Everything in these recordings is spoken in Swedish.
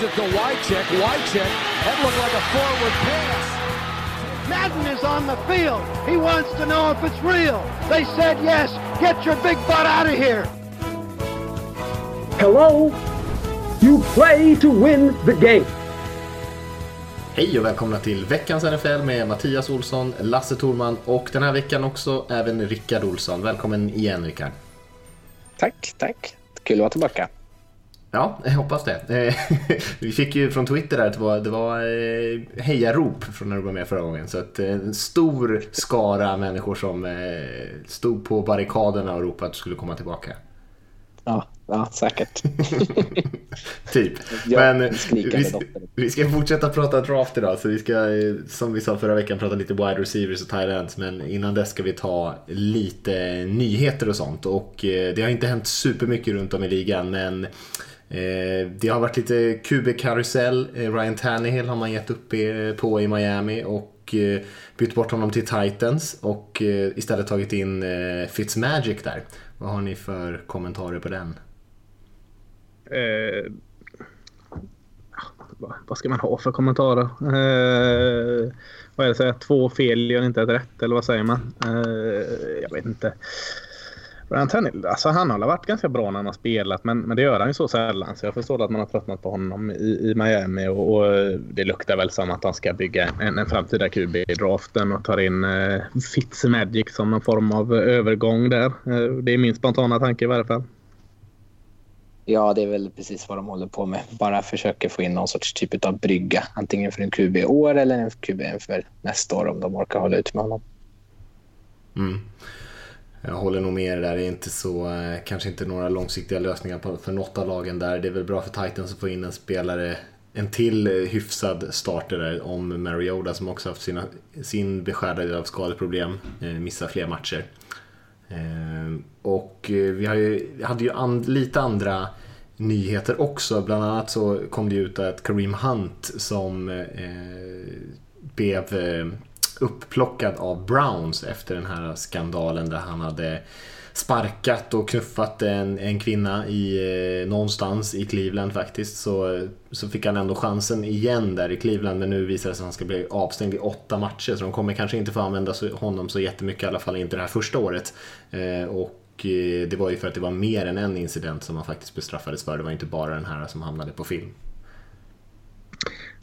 Gives it to Wycheck. Wycheck. That looked like a forward pass. Madden is on the field. He wants to know if it's real. They said yes. Get your big butt out of here. Hello? You play to win the game. Hej och välkomna till veckans NFL med Mattias Olsson, Lasse Thorman och den här veckan också även Rickard Olsson. Välkommen igen Rickard. Tack, tack. Kul att vara tillbaka. Ja, jag hoppas det. Eh, vi fick ju från Twitter där att det var, det var eh, hejarop från när du var med förra gången. Så att eh, en stor skara människor som stod på barrikaderna och ropade att du skulle komma tillbaka. Ja, ja säkert. typ. Men vi, vi, ska fortsätta prata draft idag. Så vi ska, som vi sa förra veckan, prata lite wide receivers och tight ends. Men innan dess ska vi ta lite nyheter och sånt. Och det har inte hänt supermycket runt om i ligan. Men Eh, det har varit lite QB-karusell. Eh, Ryan Tannehill har man gett upp eh, på i Miami och bytt bort honom till Titans och istället tagit in Fitzmagic där. Vad har ni för kommentarer på den? Eh, vad ska man ha för kommentarer? Eh, vad är det, så två fel gör inte ett rätt eller vad säger man? Eh, jag vet inte. Ryan alltså han har varit ganska bra när han har spelat men, men det gör han ju så sällan så jag förstår att man har tröttnat på honom i, i Miami och, och, det luktar väl som att han ska bygga en, en framtida QB i draften och tar in eh, Fitzmagic som någon form av övergång där. Eh, det är min spontana tanke i varje fall. Ja, det är väl precis vad de håller på med. Bara försöker få in någon sorts typ av brygga. Antingen för en QB i år eller en QB för nästa år om de orkar hålla ut med honom. Mm. Jag håller nog med där. Det är inte så, eh, kanske inte några långsiktiga lösningar för något av lagen där. Det är väl bra för Titans att få in en spelare, en till eh, hyfsad starter där om Mariota som också haft sina, sin beskärda del av skadeproblem, eh, missar fler matcher. Och vi har ju, hade ju and, lite andra nyheter också. Bland annat så kom det ut att Kareem Hunt som eh, blev upplockad av Browns efter den här skandalen där han hade sparkat och knuffat en, en kvinna i, eh, någonstans i Cleveland faktiskt. Så, så fick han ändå chansen igen där i Cleveland men nu visar det sig att han ska bli avstängd i åtta matcher så de kommer kanske inte få använda honom så jättemycket i alla fall inte det här första året. Eh, och eh, det var ju för att det var mer än en incident som han faktiskt bestraffades för. Det var inte bara den här som hamnade på film.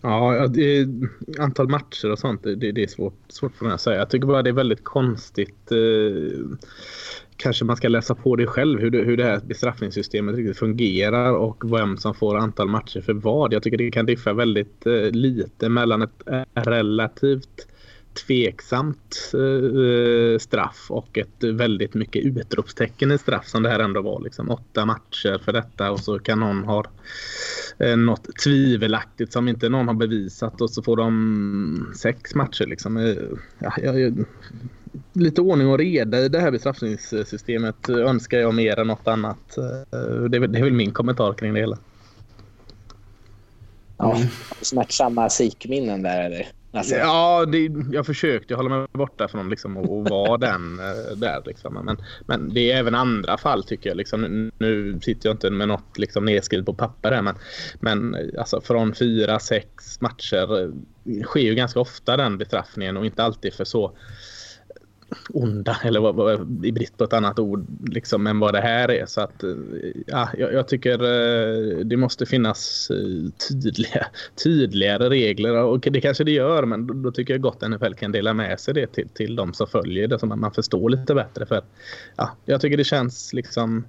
Ja, det, antal matcher och sånt, det, det är svårt, svårt för mig att säga. Jag tycker bara det är väldigt konstigt. Eh, kanske man ska läsa på det själv hur det, hur det här bestraffningssystemet riktigt fungerar och vem som får antal matcher för vad. Jag tycker det kan diffa väldigt eh, lite mellan ett relativt tveksamt eh, eh, straff och ett väldigt mycket utropstecken i straff som det här ändå var. Liksom. Åtta matcher för detta och så kan någon ha eh, något tvivelaktigt som inte någon har bevisat och så får de sex matcher. Liksom. Eh, ja, jag, lite ordning och reda i det här bestraffningssystemet eh, önskar jag mer än något annat. Det är, det är väl min kommentar kring det hela. Ja, smärtsamma psykminnen där eller? Alltså. Ja, det, jag försökte hålla mig borta från liksom, att vara den eh, där. Liksom. Men, men det är även andra fall tycker jag. Liksom, nu sitter jag inte med något liksom, nedskrivet på papper här, men, men alltså, från fyra, sex matcher eh, sker ju ganska ofta den bestraffningen och inte alltid för så onda eller vad, vad, i brist på ett annat ord liksom, än vad det här är. Så att, eh, ja, jag, jag tycker eh, det måste finnas eh, tydliga, tydligare regler och det kanske det gör men då, då tycker jag gott att NFL kan dela med sig det till, till de som följer det så att man förstår lite bättre. För ja, Jag tycker det känns liksom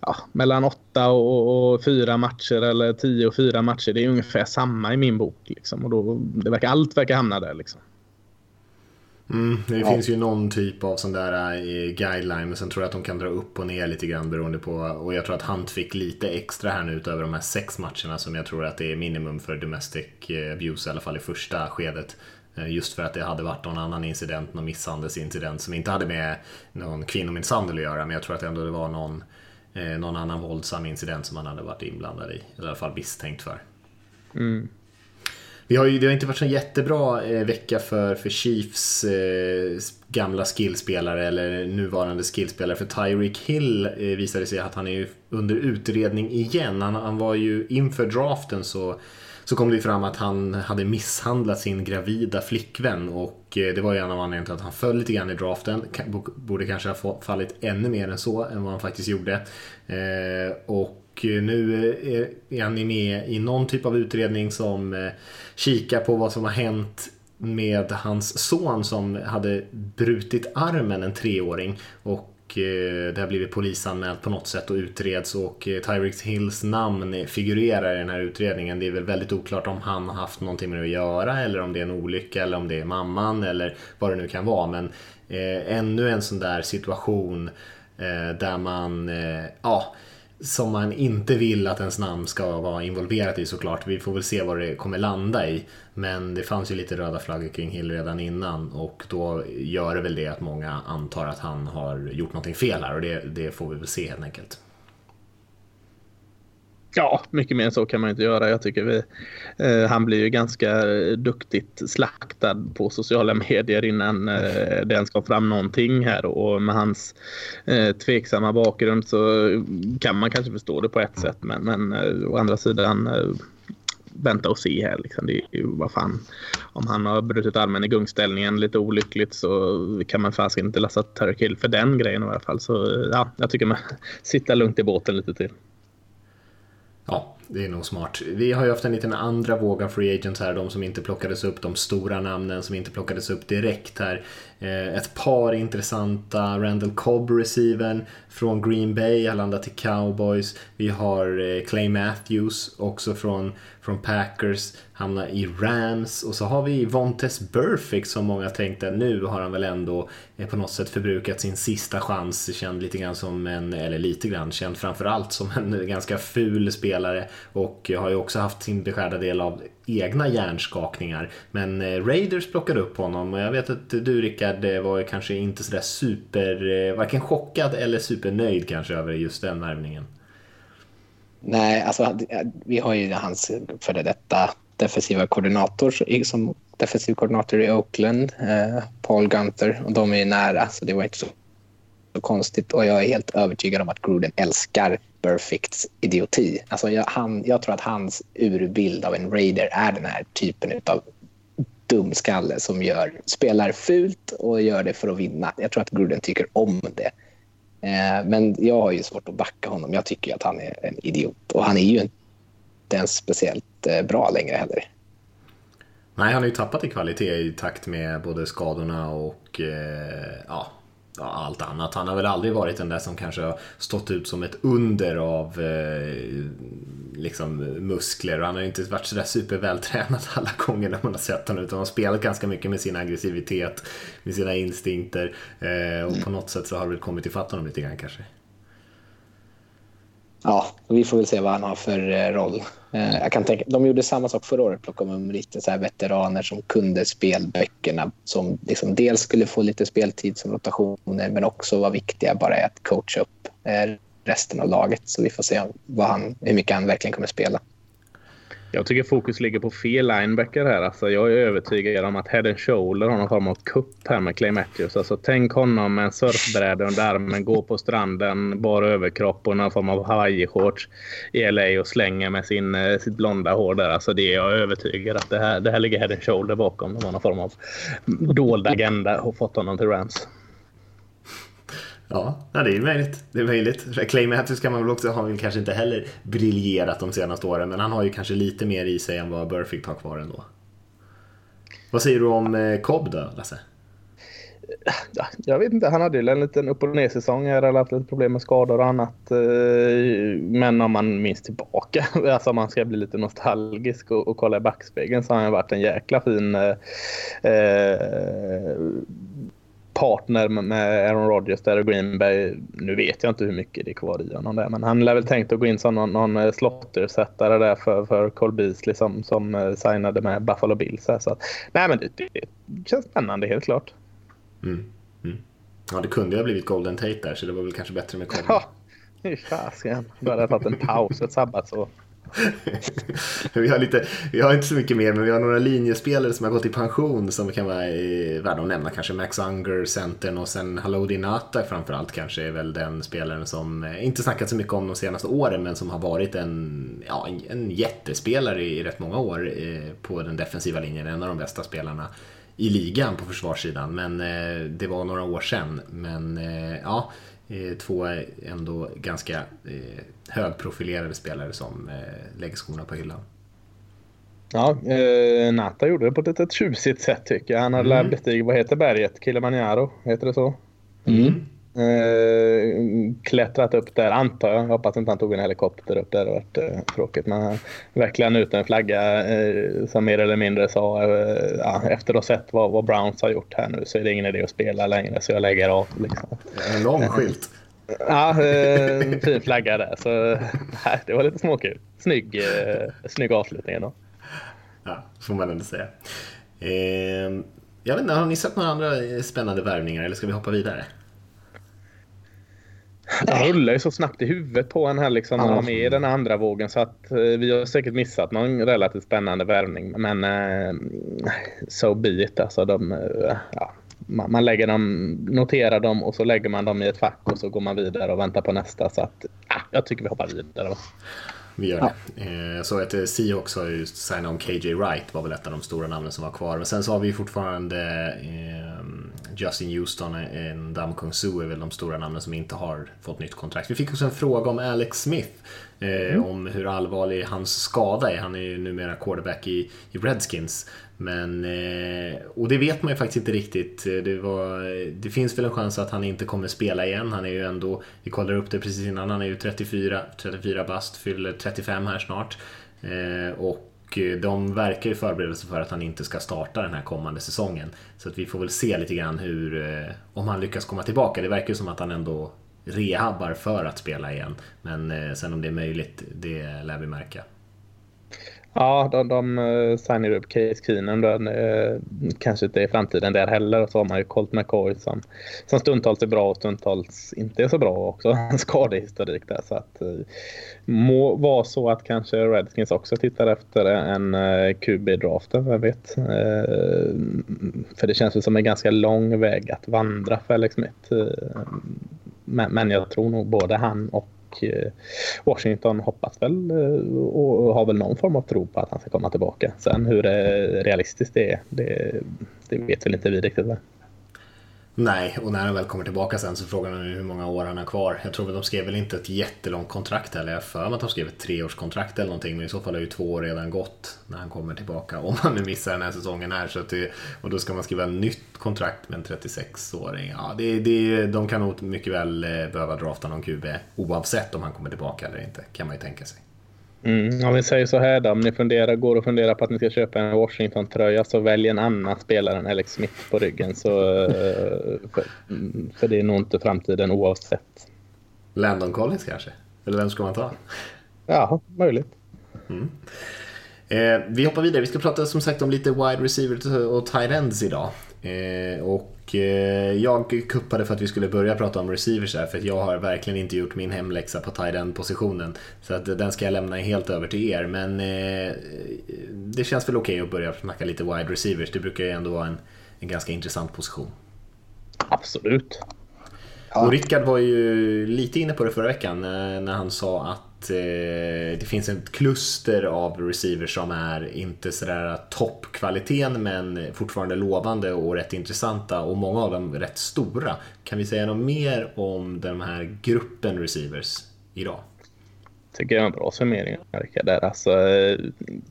ja, mellan åtta och, och, fyra matcher eller tio och fyra matcher. Det är ungefär samma i min bok. Liksom. Och då, det verkar, allt verkar hamna där. Liksom. Mm, det ja. finns ju någon typ av sån där uh, guideline men sen tror jag att de kan dra upp och ner lite grann beroende på och jag tror att Hunt fick lite extra här nu utöver de här sex matcherna som jag tror att det är minimum för domestic eh, abuse i alla fall i första skedet. Uh, just för att det hade varit någon annan incident, någon misshandelsincident som inte hade med någon kvinnomisshandel att göra men jag tror att ändå det var någon, någon annan våldsam incident som han hade varit inblandad i, eller i alla fall misstänkt för. Mm. Vi har ju, det har inte varit så jättebra eh, vecka för, för Chiefs eh, gamla skillspelare eller nuvarande skillspelare. För Tyreek Hill eh, visade sig att han är under utredning igen. Han, han var ju inför draften så så kom det fram att han hade misshandlat sin gravida flickvän och eh, det var ju en av anledningarna till att han föll lite grann i draften. Borde kanske ha fallit ännu mer än så än vad han faktiskt gjorde. Eh, och eh, nu eh, är han med i någon typ av utredning som eh, kikar på vad som har hänt med hans son som hade brutit armen, en treåring. Och det har blivit polisanmält på något sätt och utreds och eh, Tyreek Hills namn figurerar i den här utredningen. Det är väl väldigt oklart om han har haft någonting med det att göra eller om det är en olycka eller om det är mamman eller vad det nu kan vara. Men eh, ännu en sån där situation eh, där man, eh, ja, som man inte vill att ens namn ska vara involverat i såklart. Vi får väl se vad det kommer landa i. Men det fanns ju lite röda flaggor kring Hill redan innan och då gör det väl det att många antar att han har gjort någonting fel här och det, det får vi väl se helt enkelt. Ja, mycket mer än så kan man inte göra. Jag tycker vi, eh, han blir ju ganska duktigt slaktad på sociala medier innan eh, det ens kom fram någonting här och med hans eh, tveksamma bakgrund så kan man kanske förstå det på ett sätt men, men eh, å andra sidan eh, vänta och se här. Liksom. Det är ju, vad fan, om han har brutit armen i gungställningen lite olyckligt så kan man fasiken inte lasta Turk Hill för den grejen i alla fall. Så ja, jag tycker man sitta lugnt i båten lite till. Ja, det är nog smart. Vi har ju haft en liten andra våg av free agents här, de som inte plockades upp, de stora namnen som inte plockades upp direkt här. Eh, ett par intressanta, Randall Cobb receiven från Green Bay har landat till Cowboys. Vi har eh, Clay Matthews också från, från Packers, hamnar i Rams. Och så har vi Vontes Burfict som många tänkte nu har han väl ändå eh, på något sätt förbrukat sin sista chans. Känd lite grann som en, eller lite grann, känd framförallt som en ganska ful spelare. Och har ju också haft sin beskärda del av egna hjärnskakningar. Men eh, Raiders plockade upp honom och jag vet att du Rickard var kanske inte sådär super, eh, varken chockad eller supernöjd kanske över just den värvningen. Nej, alltså eh, vi har ju hans före detta defensiva koordinator som defensiv koordinator i Oakland, Paul Gunther, och de är nära så det var inte så konstigt och jag är helt övertygad om att Gruden älskar Burficts idioti. Alltså jag, han, jag tror att hans urbild av en raider är den här typen av dumskalle som gör, spelar fult och gör det för att vinna. Jag tror att Gruden tycker om det. Eh, men jag har ju svårt att backa honom. Jag tycker att han är en idiot och han är ju inte ens speciellt eh, bra längre heller. Nej, han har ju tappat i kvalitet i takt med både skadorna och eh, ja, ja, allt annat. Han har väl aldrig varit den där som kanske har stått ut som ett under av eh, liksom muskler. Och han har inte varit sådär supervältränad alla gånger när man har sett honom. Utan han har spelat ganska mycket med sin aggressivitet, med sina instinkter. Eh, och på något sätt så har det väl kommit ifatt honom lite grann kanske. Ja, vi får väl se vad han har för eh, roll. Eh, jag kan tänka, de gjorde samma sak förra året, plockade med lite så veteraner som kunde spelböckerna som liksom dels skulle få lite speltid som rotationer men också var viktiga bara i att coacha upp eh, resten av laget. Så vi får se vad han, hur mycket han verkligen kommer spela. Jag tycker fokus ligger på fel linebacker här. Alltså jag är övertygad om att Head and Shoulder har någon form av kupp här med Clay Matthews. Alltså tänk honom med en surfbräda under armen, gå på stranden, bara överkropp och någon form av hawaii-shorts i LA och slänga med sin, eh, sitt blonda hår där. Alltså det är jag övertygad att det här, det här ligger Head and Shoulder bakom. De har någon form av dold agenda och fått honom till Rams. Ja, det är möjligt. Det är möjligt. Clay Matthews kan man väl också, har väl kanske inte heller briljerat de senaste åren, men han har ju kanske lite mer i sig än vad Burfict har kvar ändå. Vad säger du om eh, Cobb då, Lasse? Jag vet inte, han hade ju en liten upp och ner säsong. Han hade haft lite problem med skador och annat. Eh, men om man minns tillbaka, alltså om man ska bli lite nostalgisk och, och kolla i backspegeln så har han varit en jäkla fin eh, eh partner med Aaron Rodgers där och Green Bay. Nu vet jag inte hur mycket det är kvar i honom där, men han lär väl tänkt att gå in som någon, någon eh, slottersättare där för, för Cole Beasley som, som uh, signade med Buffalo Bills. Här, så att, nej, men det, det, känns spännande helt klart. Mm. Mm. Ja, det kunde ju ha blivit Golden Tate där, så det var väl kanske bättre med Cole. Ja, fy fasiken. Då hade jag tagit en paus, ett sabbatsår vi, har lite, vi har inte så mycket mer, men vi har några linjespelare som har gått i pension som kan vara värda att nämna. Kanske Max Unger, centern och sen Halodi Nata framförallt kanske är väl den spelaren som eh, inte snackat så mycket om de senaste åren, men som har varit en, ja, en jättespelare i rätt många år eh, på den defensiva linjen. En av de bästa spelarna i ligan på försvarssidan, men eh, det var några år sedan. Men ja, två ändå ganska högprofilerade spelare som eh, lägger skorna på hyllan. Ja, eh, Nata gjorde det på ett litet tjusigt sätt tycker jag. Han hade mm. bestigit, vad heter berget? Kilimanjaro, heter det så? Mm. Eh, klättrat upp där, antar jag. Hoppas inte han tog en helikopter upp där. Det varit eh, tråkigt. Men han verkligen ut en flagga eh, som mer eller mindre sa eh, ja, efter att ha sett vad, vad Browns har gjort här nu så är det ingen idé att spela längre så jag lägger av. Liksom. En lång skylt. Ja, eh, en fin flagga där. Så nej, det var lite småkul. Snygg, eh, snygg avslutning ändå. Ja, får man ändå säga. Eh, jag vet inte, har ni sett några andra spännande värvningar eller ska vi hoppa vidare? Det rullar ju så snabbt i huvudet på en här liksom när man är med i den andra vågen så att eh, vi har säkert missat någon relativt spännande värvning. Men eh, so be it alltså. De, eh, ja, man, lägger dem, noterar dem och så lägger man dem i ett fack och så går man vidare och väntar på nästa. Så att, ah, jag tycker vi hoppar vidare. Vi gör ja. det. Eh, så att eh, Seahawks har ju signat om KJ Wright var väl ett av de stora namnen som var kvar. Men sen så har vi fortfarande eh, Justin Houston, en Dam Kung Su är väl de stora namnen som inte har fått nytt kontrakt. Vi fick också en fråga om Alex Smith. Eh, mm. Om hur allvarlig hans skada är. Han är ju numera quarterback i, i Redskins. Men, eh, och det vet man ju faktiskt inte riktigt. Det, var, det finns väl en chans att han inte kommer spela igen. Han är ju ändå, vi kollade upp det precis innan, han är ju 34, 34 bast, fyller 35 här snart. Eh, och de verkar ju förbereda sig för att han inte ska starta den här kommande säsongen. Så att vi får väl se lite grann hur, eh, om han lyckas komma tillbaka. Det verkar ju som att han ändå rehabbar för att spela igen. Men eh, sen om det är möjligt, det lär vi märka. Ja, de, de eh, signar upp Case Keenum. Den, eh, kanske inte är framtiden där heller. Och så har man ju Colt McCoy som, som stundtals är bra och stundtals inte är så bra också. En skadehistorik där. Så att, må vara så att kanske Redskins också tittar efter en QB-draften, vem vet. För det känns ju som en ganska lång väg att vandra för Alex Smith. Men, men jag tror nog både han och eh, Washington hoppas väl eh, och har väl någon form av tro på att han ska komma tillbaka. Sen hur eh, realistiskt det är, det, det vet väl inte vi riktigt. Va? Nej, och när han väl kommer tillbaka sen så frågar han hur många år han har kvar. Jag tror att de skrev väl inte ett jättelångt kontrakt heller. Jag för mig att de skrev ett treårskontrakt eller någonting. Men i så fall har ju två år redan gått när han kommer tillbaka. Om han nu missar den här säsongen här. Så det, och då ska man skriva ett nytt kontrakt med en 36-åring. Ja, det, det, de kan nog mycket väl eh, behöva drafta någon QB oavsett om han kommer tillbaka eller inte. Kan man ju tänka sig. Mm, om vi säger så här då, om ni funderar, går och funderar på att ni ska köpa en Washington-tröja så välj en annan spelare än Alex Smith på ryggen. Så, eh, för, för det är nog inte framtiden oavsett. Landon Collins kanske? Eller vem ska man ta? Ja, möjligt. Mm. Eh, vi hoppar vidare. Vi ska prata som sagt om lite wide receivers och tight ends idag. Eh, och Eh, jag kuppade för att vi skulle börja prata om receivers här, för att jag har verkligen inte gjort min hemläxa på tight end positionen. Så att den ska jag lämna helt över till er. Men eh, det känns väl okej okay att börja snacka lite wide receivers. Det brukar ju ändå vara en, en ganska intressant position. Absolut. Ja. Och Rickard var ju lite inne på det förra veckan när han sa att att eh, det finns ett kluster av receivers som är inte sådär toppkvaliteten men fortfarande lovande och rätt intressanta och många av dem rätt stora. Kan vi säga något mer om den här gruppen receivers idag? Tycker jag är en bra summering där. Alltså,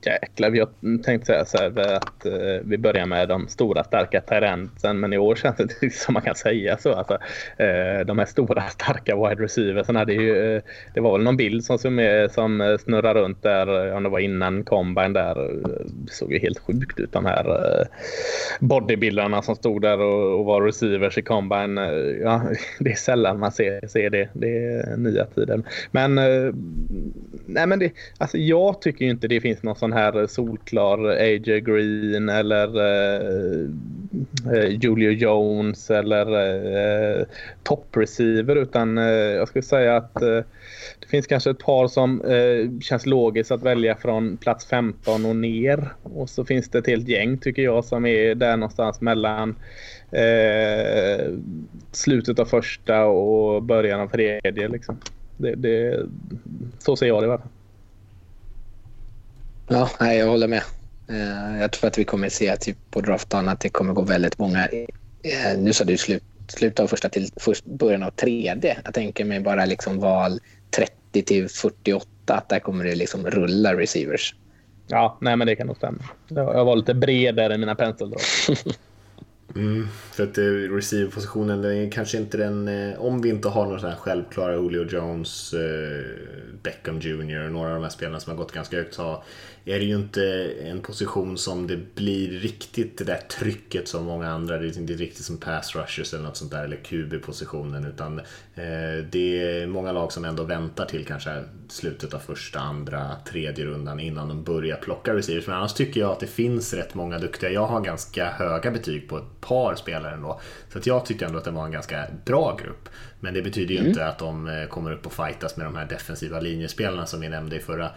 jäklar, jag tänkte säga så här att eh, vi börjar med de stora starka terrensen men i år känns det inte som man kan säga så. Alltså, eh, de här stora starka wide receiversarna, det, ju... Eh, det var väl någon bild som, som snurrar runt där, om det var innan combine där, det såg ju helt sjukt ut de här bodybuildarna som stod där och, och, var receivers i combine. ja, det är sällan man ser, ser det, det är nya tider. Men nej men det, alltså jag tycker inte det finns någon sån här solklar AJ Green eller eh, eh, Julio Jones eller eh, toppreceiver utan eh, jag skulle säga att eh, det finns kanske ett par som eh, känns logiskt att välja från plats 15 och ner. Och så finns det ett helt gäng tycker jag som är där någonstans mellan eh, slutet av första och början av tredje. Liksom. Det, det, så ser jag det i alla fall. Ja, nej, jag håller med. Eh, jag tror att vi kommer se typ på draftdagen att det kommer gå väldigt många. Eh, nu sa du slut, slutet av första till först, början av tredje. Jag tänker mig bara liksom val 30 till 48. Att där kommer det liksom rulla receivers. Ja, nej men det kan nog stämma. Jag var lite bredare i mina penseldrag. Mm, för att eh, receiverpositionen, är kanske inte den, eh, om vi inte har några sådana självklara Julio Jones, eh, Beckham Jr och några av de här spelarna som har gått ganska högt så är det ju inte en position som det blir riktigt det där trycket som många andra, det är inte riktigt som pass rushers eller något sånt där, eller QB-positionen, utan eh, det är många lag som ändå väntar till kanske slutet av första, andra, tredje rundan innan de börjar plocka receivers. Men annars tycker jag att det finns rätt många duktiga, jag har ganska höga betyg på ett par spelare ändå. Så att jag tyckte ändå att det var en ganska bra grupp. Men det betyder ju mm. inte att de eh, kommer upp och fightas med de här defensiva linjespelarna som vi nämnde i förra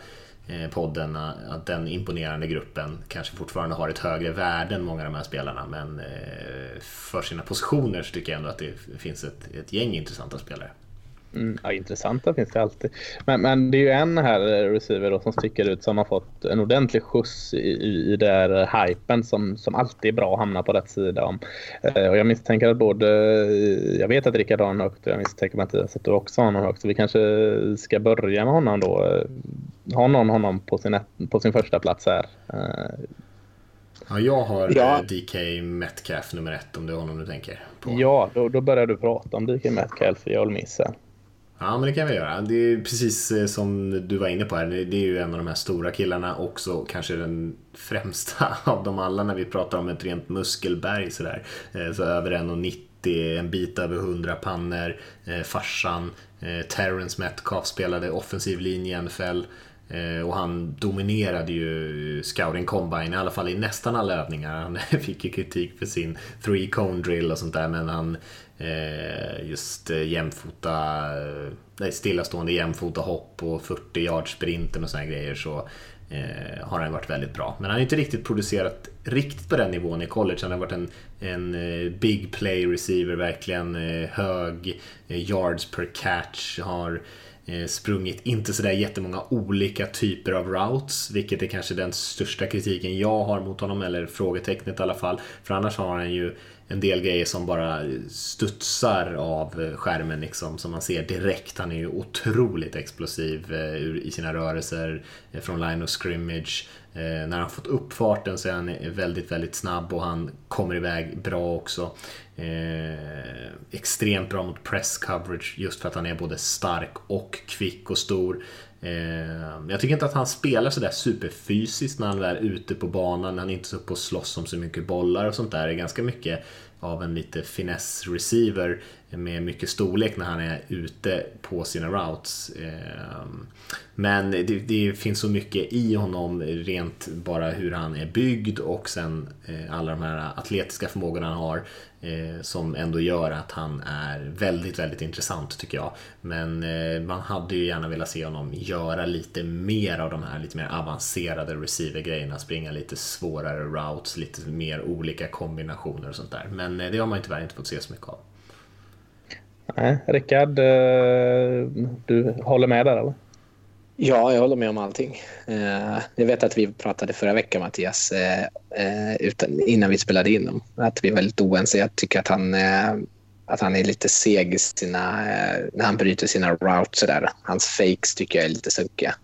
Eh, podden eh, att den imponerande gruppen kanske fortfarande har ett högre värde än många av de här spelarna men eh, för sina positioner så tycker jag ändå att det finns ett, ett gäng intressanta spelare. Mm, ja, intressanta finns det alltid. Men, men det är ju en här receiver då som sticker ut som har fått en ordentlig skjuts i, i, i där hypen som, som alltid är bra att hamna på rätt sida om. Eh, och jag misstänker att både, jag vet att Rickard har honom högt och jag misstänker Mattias att du också har honom högt. Så vi kanske ska börja med honom då. Har någon honom på sin, på sin första plats här? Eh, ja, jag har ja. Eh, DK Metcalf nummer ett om det är honom du tänker på. Ja, då, då börjar du prata om DK Metcalf. Jag håller med sen. Ja, men det kan vi göra. Det är precis eh, som du var inne på här. Det är ju en av de här stora killarna. Också kanske den främsta av dem alla när vi pratar om ett rent muskelberg. Sådär. Eh, så över 1,90, en bit över 100 pannor. Eh, farsan, Terrence Metcalf spelade offensiv linje i NFL. Och han dominerade ju scouting combine, i alla fall i nästan alla övningar. Han fick ju kritik för sin three cone drill och sånt där, men han Eh, just eh, jämfota, eh, nej, stillastående jämfota hopp och 40 yards sprinten och såna grejer så har han varit väldigt bra. Men han har inte riktigt producerat riktigt på den nivån i college. Han har varit en, en big play receiver, verkligen hög yards per catch. Har sprungit inte sådär jättemånga olika typer av routes, vilket är kanske den största kritiken jag har mot honom, eller frågetecknet i alla fall. För annars har han ju en del grejer som bara studsar av skärmen liksom, som man ser direkt. Han är ju otroligt explosiv eh, i sina rörelser eh, från line of scrimmage. Eh, när han fått upp farten så är han väldigt, väldigt snabb och han kommer iväg bra också. extremt bra mot press coverage just för att han är både stark och kvick och stor. Eh, jag tycker inte att han spelar sådär superfysiskt när han är ute på banan. Han är inte så uppe och slåss om så mycket bollar och sånt där. Det är ganska mycket av en lite finess receiver med mycket storlek när han är ute på sina routes. Ehm, men det, det, finns så mycket i honom rent bara hur han är byggd och sen eh, alla de här atletiska förmågorna han har eh, som ändå gör att han är väldigt, väldigt intressant tycker jag. Men eh, man hade ju gärna velat se honom göra lite mer av de här lite mer avancerade receiver-grejerna, springa lite svårare routes, lite mer olika kombinationer och sånt där. Men det har man ju tyvärr inte fått se så mycket av. Nej, Rickard, du håller med där eller? Ja, jag håller med om allting. Eh, jag vet att vi pratade förra veckan, Mattias, eh, eh, innan vi spelade in att vi är väldigt oense. Jag tycker att han, att han är lite seg sina, när han bryter sina routes. Där. Hans fakes tycker jag är lite sunkiga.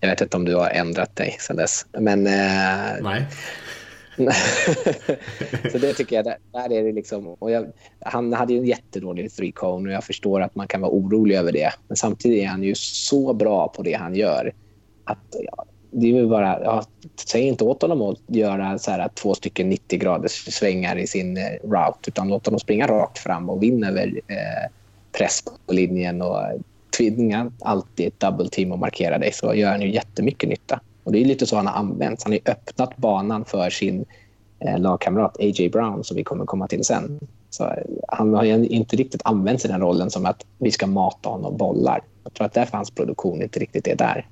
Jag vet inte om du har ändrat dig sen dess. Men, Nej. så det tycker jag, där, där är det liksom... Och jag, han hade ju en jättedålig three cone och jag förstår att man kan vara orolig över det. Men samtidigt är han ju så bra på det han gör att ja, det är väl bara... Ja, säg inte åt honom att göra så här, två stycken 90 graders svängar i sin eh, route utan låt honom springa rakt fram och vinna över eh, press på linjen och tvinga alltid ett double team och markera dig så gör han ju jättemycket nytta. Och Det är lite så han har använts. Han har öppnat banan för sin eh, lagkamrat A.J. Brown som vi kommer komma till sen. Så eh, han har inte riktigt använt sig den rollen som att vi ska mata honom bollar. Jag tror att därför hans produktion inte riktigt är där.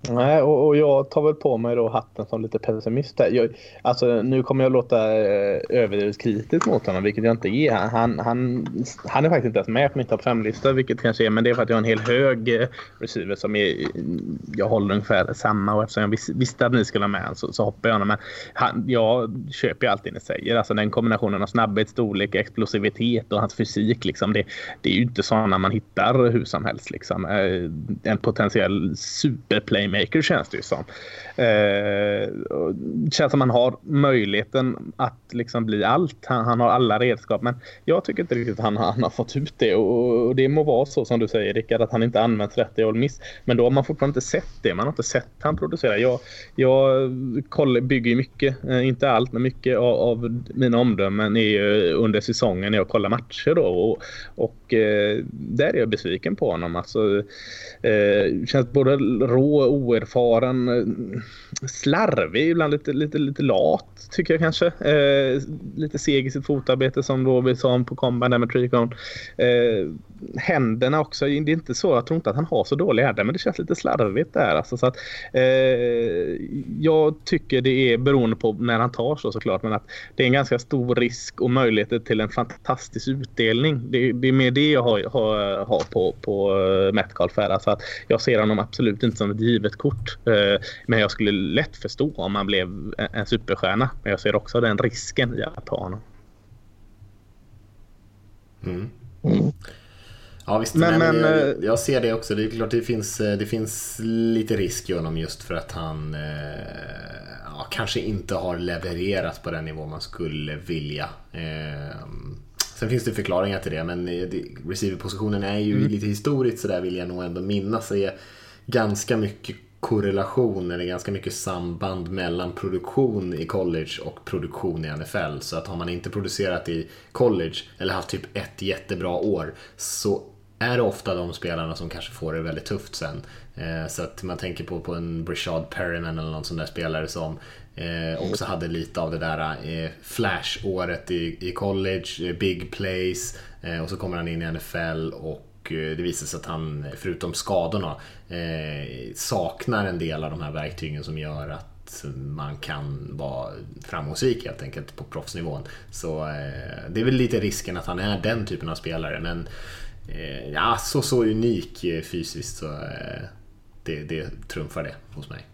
Nej, och, och, jag tar väl på mig då hatten som lite pessimist. Jag, alltså, nu kommer jag låta eh, överdrivet kritisk mot honom, vilket jag inte är. Han, han, han är faktiskt inte ens med på min topp 5-lista, vilket kanske är, men det är för att jag har en hel hög eh, receiver som är, jag håller ungefär samma och eftersom jag vis, visste att ni skulle ha med så, så hoppar jag honom. Men han, jag köper ju allt det ni säger. Alltså den kombinationen av snabbhet, storlek, explosivitet och hans fysik. Liksom, det, det är ju inte sådana man hittar hur som helst. Liksom. Eh, en potentiell superplay playmaker känns det ju som. Eh, känns som han har möjligheten att liksom bli allt. Han, han, har alla redskap. Men jag tycker inte riktigt att han, han har fått ut det. Och, och, det må vara så som du säger Rickard, att han inte använts rätt i Miss. Men då har man fortfarande inte sett det. Man har inte sett han producera. Jag, jag koll, bygger mycket, eh, inte allt, men mycket av, av mina omdömen är under säsongen när jag kollar matcher. Då. Och, och eh, där är jag besviken på honom. Alltså, eh, känns både rå och oerfaren, eh, slarvig, ibland lite, lite, lite lat tycker jag kanske. Eh, lite seg i sitt fotarbete som då vi sa på komban där med Tricon. Eh, händerna också. Det är inte så, jag tror inte att han har så dåliga händer men det känns lite slarvigt där. Alltså, så att, eh, jag tycker det är beroende på när han tar så såklart men att det är en ganska stor risk och möjligheter till en fantastisk utdelning. Det, det är mer det jag har, har, har på, på eh, Metcalf här. Alltså att jag ser honom absolut inte som ett givet kort. Uh, men jag skulle lätt förstå om han blev en, superstjärna. Men jag ser också den risken i att ha honom. Mm. Mm. Ja visst, men, men, jag, eh, jag, ser det också. Det är klart det finns, eh, det finns lite risk i honom just för att han eh, ja, kanske inte har levererat på den nivå man skulle vilja. sen finns det förklaringar till det men receiverpositionen är ju mm. lite historiskt så där vill jag nog ändå minnas är ganska mycket korrelation eller ganska mycket samband mellan produktion i college och produktion i NFL. Så att har man inte producerat i college eller haft typ ett jättebra år så är det ofta de spelarna som kanske får det väldigt tufft sen. Eh, så att man tänker på, på en Brishad Perryman eller någon sån där spelare som eh, också hade lite av det där eh, flash-året i, i college, big plays och så kommer han in i NFL och det visar sig att han, förutom skadorna, saknar en del av de här verktygen som gör att man kan vara framgångsrik helt enkelt på proffsnivån. Så det är väl lite risken att han är den typen av spelare. Men eh, ja, så, så unik eh, fysiskt så eh, det, det trumfar det hos mig.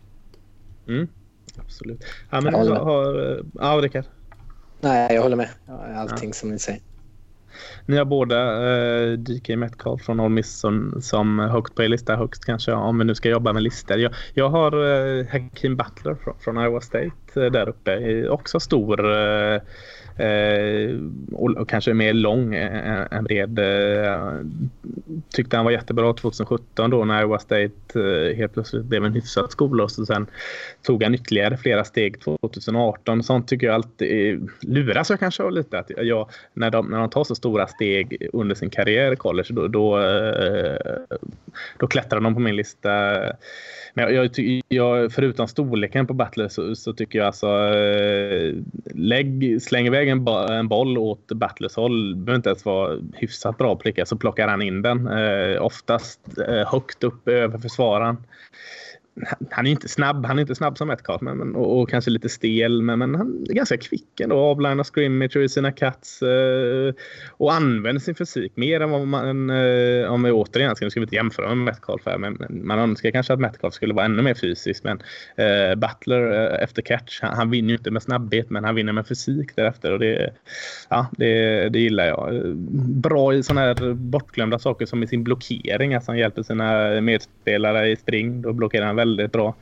Mm, absolut. Ja, men jag har, har, eh, ja, Rickard? Nej, jag håller med. Allting ja. som ni säger. Ni har båda eh, DK Metcalf från Ole Miss som, som högt på er lista, högst kanske om vi nu ska jobba med listor. Jag, jag har eh, Hakeem Butler från, från Iowa State eh, där uppe. Också stor eh, Eh, och, och, kanske mer lång än bred. Eh, tyckte han var jättebra 2017 då när Iowa State eh, helt plötsligt blev en hyfsad skola och så sen tog han ytterligare flera steg 2018. Sånt tycker jag alltid luras jag kanske av lite. Att jag, när, de, när de tar så stora steg under sin karriär i college då, då, då klättrar de på min lista men jag, jag, förutom storleken på Butler så, så, tycker jag alltså lägg, släng iväg en, en boll åt Butlers håll. behöver inte ens vara hyfsat bra prickad så plockar han in den. Eh, oftast eh, högt upp över försvararen han är inte snabb, han är inte snabb som Metcalf men, men, och, och, kanske lite stel men, men han är ganska kvick ändå. Avlinar scrimmage i sina cuts eh, och använder sin fysik mer än vad man, eh, om vi återigen ska, nu ska vi inte jämföra med Metcalf här men, men man önskar kanske att Metcalf skulle vara ännu mer fysisk men eh, Butler eh, efter catch, han, han vinner ju inte med snabbhet men han vinner med fysik därefter och det, ja, det, det gillar jag. Bra i sådana här bortglömda saker som i sin blockering, alltså han hjälper sina medspelare i spring, då blockerar han väldigt bra.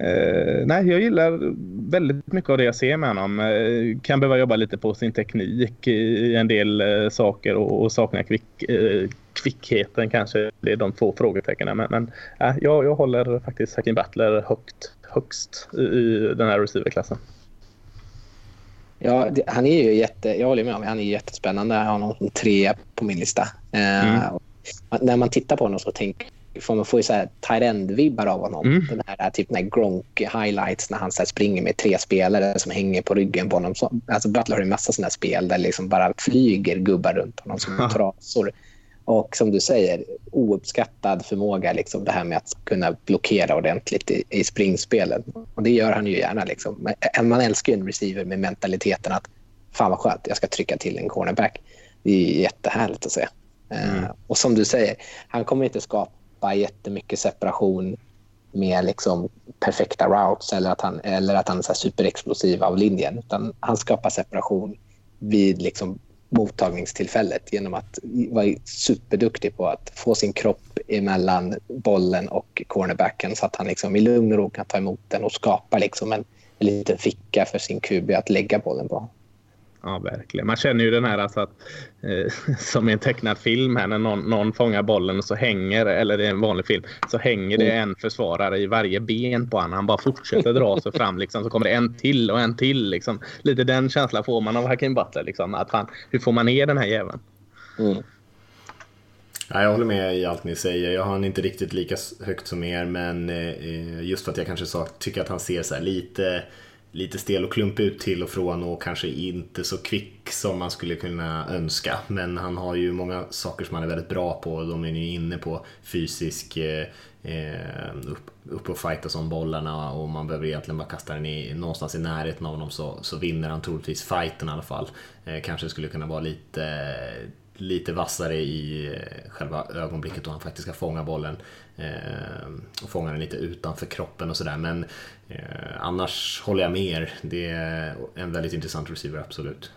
Eh, nej, jag gillar väldigt mycket av det jag ser med honom. Eh, kan behöva jobba lite på sin teknik i en del eh, saker och, och saknar kvick, kvickheten kanske. Det är de två frågetecknen. Men, men jag, jag håller faktiskt Hakim Butler högt, högst i, i den här receiverklassen. Ja, det, han är ju jätte, jag håller med om han är jättespännande. Jag har honom som trea på min lista. Mm. när man tittar på honom så tänker får man får ju så här tight-end-vibbar av honom. Mm. Den här, typ den här Gronk-highlights när han så springer med tre spelare som hänger på ryggen på honom. Så, alltså Butler har ju massa sådana spel där liksom bara flyger gubbar runt honom som trasor. Och som du säger, ouppskattad förmåga, liksom, det här med att kunna blockera ordentligt i, i springspelen. Och det gör han ju gärna. Liksom. Man älskar ju en receiver med mentaliteten att fan vad skönt, jag ska trycka till en cornerback. Det är jättehärligt att se. Eh, mm. Uh, och som du säger, han kommer inte skapa jättemycket separation med liksom perfekta routes eller att han, eller att han är superexplosiv av linjen. Utan han skapar separation vid liksom mottagningstillfället genom att vara superduktig på att få sin kropp emellan bollen och cornerbacken så att han liksom i lugn och ro kan ta emot den och skapa liksom en, en liten ficka för sin QB att lägga bollen på. Ja, verkligen. Man känner ju den här alltså att, eh, som i en tecknad film här när någon, någon fångar bollen och så hänger, eller det är en vanlig film, så hänger det mm. en försvarare i varje ben på honom. Han bara fortsätter dra sig fram liksom, så kommer det en till och en till. Liksom. Lite den känslan får man av Hakim Butler. Liksom, att han, hur får man ner den här jäveln? Mm. Ja, jag håller med i allt ni säger. Jag har han inte riktigt lika högt som er, men eh, just för att jag kanske sa, tycker att han ser så lite lite stel och klumpig ut till och från och kanske inte så kvick som man skulle kunna önska. Men han har ju många saker som han är väldigt bra på. De är ju inne på fysisk eh, eh upp, upp och fightas om bollarna och man behöver egentligen bara kasta den i, någonstans i närheten av honom så, så vinner han troligtvis fighten i alla fall. Eh, kanske skulle kunna vara lite lite vassare i eh, själva ögonblicket då han faktiskt ska fånga bollen. Eh, och fånga den lite utanför kroppen och sådär. Men annars håller jag med er. Det är en väldigt intressant receiver, absolut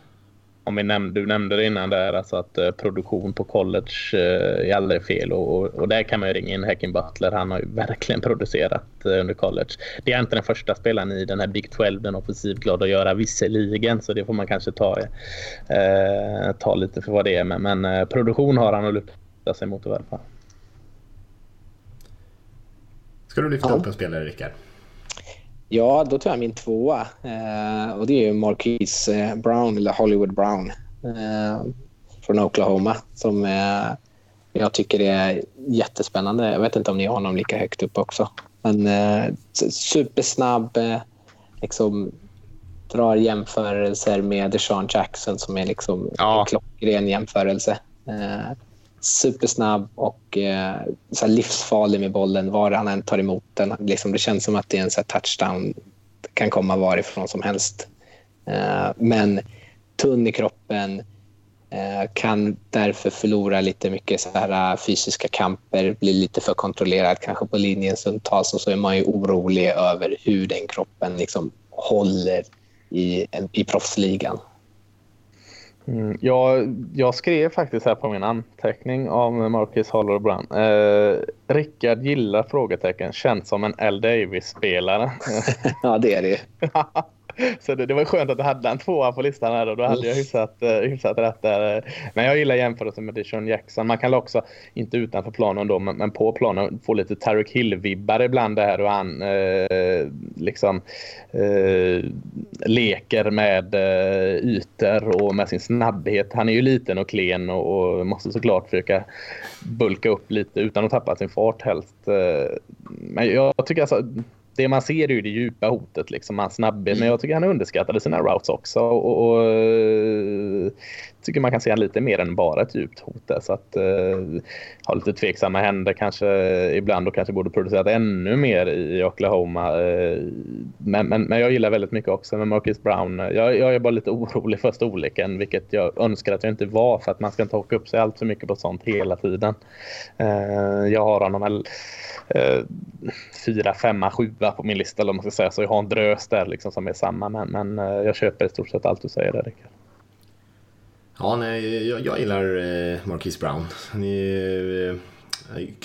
om vi nämnde, du nämnde det innan där, alltså att eh, produktion på college eh, är aldrig fel och, och, och, där kan man ju ringa in Hacking Butler. Han har ju verkligen producerat eh, under college. Det är inte den första spelaren i den här Big 12 den offensivt glad att göra visserligen, så det får man kanske ta, eh, ta lite för vad det är. Men, men eh, produktion har han att luta sig mot i alla fall. Ska du lyfta ja. upp en spelare, Rickard? Ja, då tar jag min tvåa. Eh, och det är Marquise eh, Brown, eller Hollywood Brown, eh, från Oklahoma. Som eh, jag tycker är jättespännande. Jag vet inte om ni har honom lika högt upp också. Men eh, supersnabb, eh, liksom drar jämförelser med Deshaun Jackson som är liksom ja. en klockren jämförelse. Supersnabb och eh, så livsfarlig med bollen var han än tar emot den. Liksom, det känns som att det är en så touchdown. Det kan komma varifrån som helst. Eh, men tunn i kroppen, eh, kan därför förlora lite mycket så här, uh, fysiska kamper, blir lite för kontrollerad kanske på linjen stundtals och så är man ju orolig över hur den kroppen liksom håller i, i proffsligan. Mm, jag, jag, skrev faktiskt här på min anteckning om Marcus Holler Brown. Eh, Rickard gillar frågetecken, känns som en L. Davis-spelare. ja, det är det Så det, det, var skönt att du hade en tvåa på listan här och då hade jag hyfsat, uh, hyfsat rätt där. Men jag gillar jämförelsen med Dishon Jackson. Man kan också, inte utanför planen då, men, men på planen få lite Tarek Hill-vibbar ibland där och han uh, liksom uh, leker med uh, ytor och med sin snabbhet. Han är ju liten och klen och, och måste såklart försöka bulka upp lite utan att tappa sin fart helst. Men jag tycker alltså det man ser är ju det djupa hotet, liksom, hans snabbhet. Men jag tycker han underskattade sina routes också. Och, och tycker man kan se han lite mer än bara ett djupt hot där. Så att eh, ha lite tveksamma händer kanske ibland och kanske borde producerat ännu mer i Oklahoma. Eh, men, men, men, jag gillar väldigt mycket också med Marcus Brown. Jag, jag är bara lite orolig för storleken, vilket jag önskar att jag inte var för att man ska inte haka upp sig allt för mycket på sånt hela tiden. Eh, jag har honom eh, fyra, femma, sjua på min lista eller man ska säga. Så jag har en drös där liksom som är samma. Men, men eh, jag köper i stort sett allt du säger där Rickard. Ja, nej, jag, jag gillar eh, Marquise Brown. Han är, eh,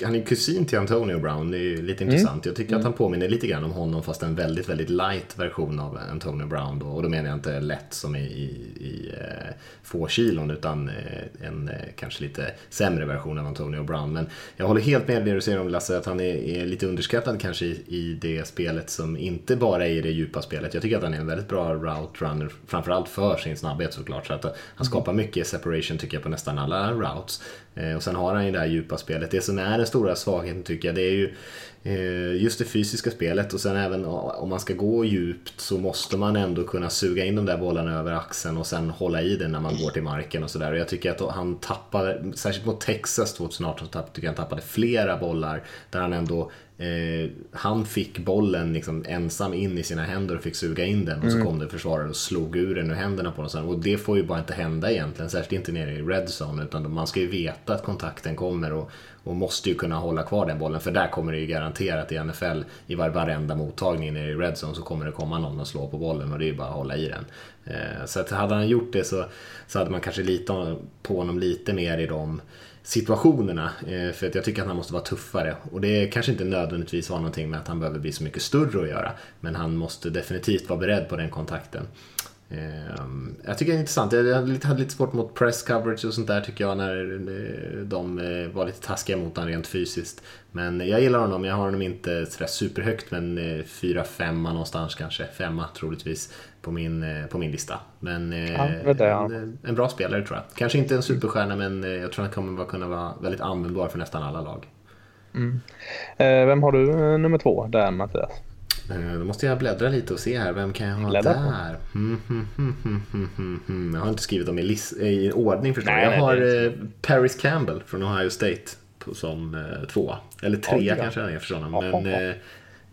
han är kusin till Antonio Brown, det är lite mm. intressant. Jag tycker mm. att han påminner lite grann om honom fast en väldigt, väldigt light version av Antonio Brown. Då. Och då menar jag inte lätt som i, i, i eh, få kilon utan eh, en eh, kanske lite sämre version av Antonio Brown. Men jag håller helt med det du säger om Lasse, att han är, är lite underskattad kanske i, i, det spelet som inte bara är i det djupa spelet. Jag tycker att han är en väldigt bra route runner, framförallt för sin snabbhet såklart. Så att han skapar mycket separation tycker jag på nästan alla routes. Och sen har han ju det här djupa spelet. Det som som är den stora svagheten tycker jag. Det är ju just det fysiska spelet och sen även om man ska gå djupt så måste man ändå kunna suga in de där bollarna över axeln och sen hålla i den när man går till marken och sådär. Och jag tycker att han tappade, särskilt mot Texas 2018, så tycker jag han tappade flera bollar där han ändå Eh, han fick bollen liksom ensam in i sina händer och fick suga in den och så mm. kom det försvarare och slog ur den ur händerna på honom. Och det får ju bara inte hända egentligen, särskilt inte nere i red zone. Utan man ska ju veta att kontakten kommer och, och måste ju kunna hålla kvar den bollen. För där kommer det ju garanterat i NFL, i var, varenda mottagning nere i red zone så kommer det komma någon och slå på bollen och det är ju bara att hålla i den. Eh, så att hade han gjort det så, så hade man kanske litat på honom lite mer i de situationerna. Eh, för att jag tycker att han måste vara tuffare. Och det kanske inte nödvändigtvis har någonting med att han behöver bli så mycket större att göra. Men han måste definitivt vara beredd på den kontakten. Ehm, jag tycker det är intressant. Jag hade lite svårt mot press coverage och sånt där tycker jag när eh, de eh, var lite taskiga mot honom rent fysiskt. Men jag gillar honom. Jag har honom inte sådär superhögt men 4-5 någonstans kanske. Femma troligtvis på min, på min lista. Men ja, det, ja. en, en, bra spelare tror jag. Kanske inte en superstjärna men jag tror han kommer kunna vara väldigt användbar för nästan alla lag. Mm. Vem har du nummer två där Mattias? Eh, då måste jag bläddra lite och se här. Vem kan jag ha Bläddra där? Mm, mm, mm, jag har inte skrivit dem i, list, i ordning förstås. Nej, jag har eh, Paris Campbell från Ohio State som eh, tvåa. Eller trea ja, kanske han är för sådana. Men eh,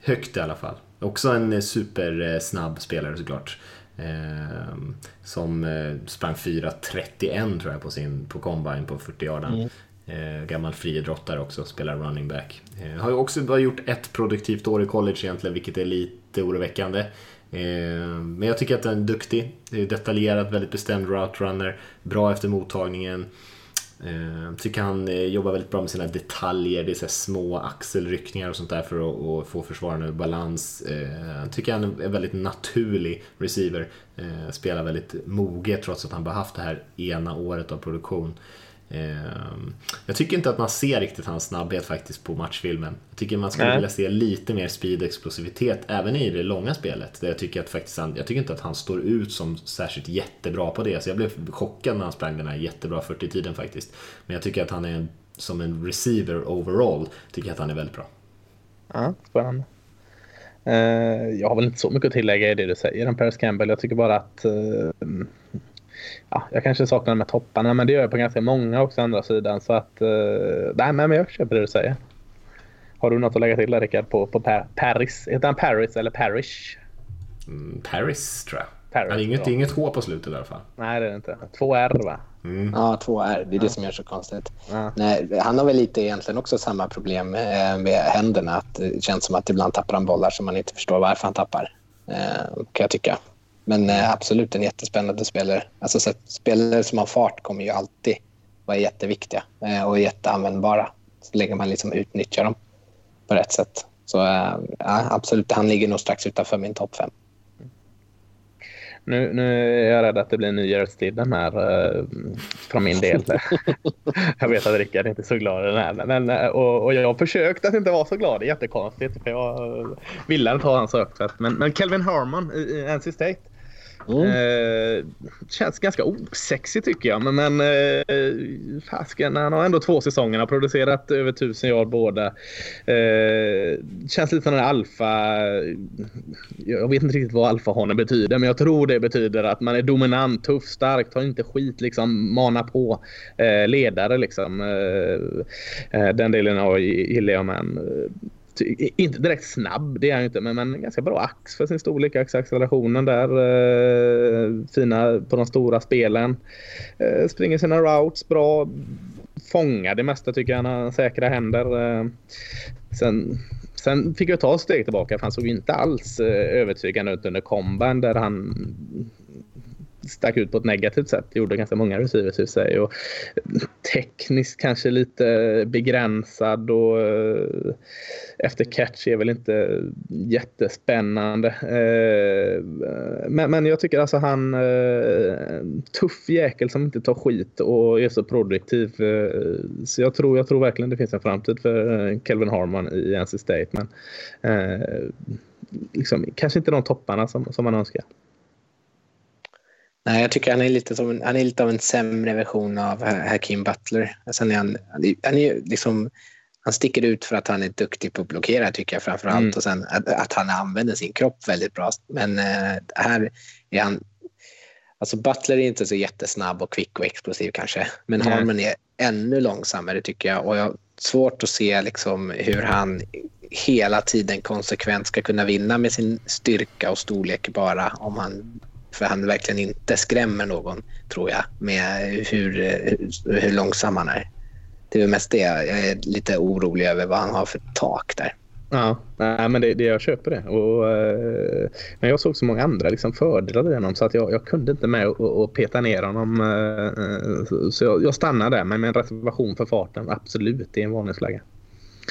högt i alla fall. Också en supersnabb spelare såklart. Eh, som eh, sprang 4.31 tror jag på sin på combine på 40 yarden. Mm. Eh, gammal friidrottare också, spelar running back. Eh, har ju också bara gjort ett produktivt år i college egentligen, vilket är lite oroväckande. Eh, men jag tycker att han är duktig, detaljerad, väldigt bestämd route runner, bra efter mottagningen. Eh, tycker han eh, jobbar väldigt bra med sina detaljer, det är så små axelryckningar och sånt där för att, att få försvararen ur balans. Eh, tycker han är en väldigt naturlig receiver. Eh, spelar väldigt moget trots att han bara haft det här ena året av produktion. Ehm, jag tycker inte att man ser riktigt hans snabbhet faktiskt på matchfilmen. Jag tycker man skulle Nej. vilja se lite mer speed och explosivitet även i det långa spelet. Där jag, tycker att faktiskt han, jag tycker inte att han står ut som särskilt jättebra på det. Så jag blev chockad när han sprang den här jättebra 40-tiden faktiskt. Men jag tycker att han är en, som en receiver overall, tycker jag att han är väldigt bra. Ja, spännande. Uh, jag har väl inte så mycket att tillägga i det du säger om Paris Campbell. Jag tycker bara att uh, ja, jag kanske saknar de här topparna, men det gör jag på ganska många också andra sidan. Så att, uh, nej, men jag köper det du säger. Har du något att lägga till där Rickard på, på pa Paris? Heter han Paris eller Parish? Mm, Paris tror jag. Paris, det är inget, ja. inget H på slutet i alla fall. Nej, det är det inte. Två R va? Mm. Ja, två R. Det är det som gör så konstigt. Ja. Nej, han har väl lite egentligen också samma problem med händerna. Att det känns som att ibland tappar han bollar som man inte förstår varför han tappar. Eh, kan jag tycka. Men eh, absolut en jättespännande spelare. Alltså, så spelare som har fart kommer ju alltid vara jätteviktiga eh, och jätteanvändbara. Så länge man liksom utnyttjar dem på rätt sätt. Så eh, ja, absolut, han ligger nog strax utanför min topp fem. Nu, nu är jag rädd att det blir nyårstiden här uh, från min del. jag vet att Rickard inte är så glad i den här. Men, och, och jag har försökt att inte vara så glad. Det är jättekonstigt. För jag ville inte ha hans högt. Men, men Kelvin Harmon i, i NC State Mm. Eh, känns ganska osexig tycker jag. Men, men eh, fasken, han har ändå två säsonger. har producerat över tusen yard båda. Eh, känns lite som en alfa. Jag vet inte riktigt vad alfahanen betyder. Men jag tror det betyder att man är dominant, tuff, stark, tar inte skit, liksom mana på. Eh, ledare liksom. Eh, eh den delen av gillar jag. Men eh, inte direkt snabb, det är han inte, men, men ganska bra ax för sin storlek. Axaccelerationen där. Eh, fina på de stora spelen. Eh, springer sina routes bra. Fångar det mesta tycker jag. Han har säkra händer. Eh, sen, sen fick jag ta ett steg tillbaka för han såg inte alls eh, övertygande ut under komban där han stack ut på ett negativt sätt. Gjorde ganska många receivers i sig. Och tekniskt kanske lite begränsad och eh, efter catch är väl inte jättespännande. Eh, men, men jag tycker alltså han eh, tuff jäkel som inte tar skit och är så produktiv. Så jag tror, jag tror verkligen det finns en framtid för Kelvin Harmon i NC State. Men liksom, kanske inte de topparna som, som man önskar. Nej, jag tycker han är lite, som, han är lite av en sämre version av Hakeem Butler. Alltså han, är, han, han är liksom han sticker ut för att han är duktig på att blockera tycker jag framför allt. Mm. Och sen att, att, han använder sin kropp väldigt bra. Men eh, här är han... Alltså Butler är inte så jättesnabb och kvick och explosiv kanske. Men mm. Harmon är ännu långsammare tycker jag. Och jag har svårt att se liksom hur han hela tiden konsekvent ska kunna vinna med sin styrka och storlek bara om han för han verkligen inte skrämmer någon, tror jag, med hur, hur, hur långsam han är. Det är mest det. Jag är lite orolig över vad han har för tak där. Ja, nej, men det, det jag köper det. Och, eh, men jag såg så många andra liksom, fördelar i honom så att jag, jag kunde inte med att peta ner honom. Eh, så jag, jag stannade där. Men med en reservation för farten, absolut, det är en varningsflagga.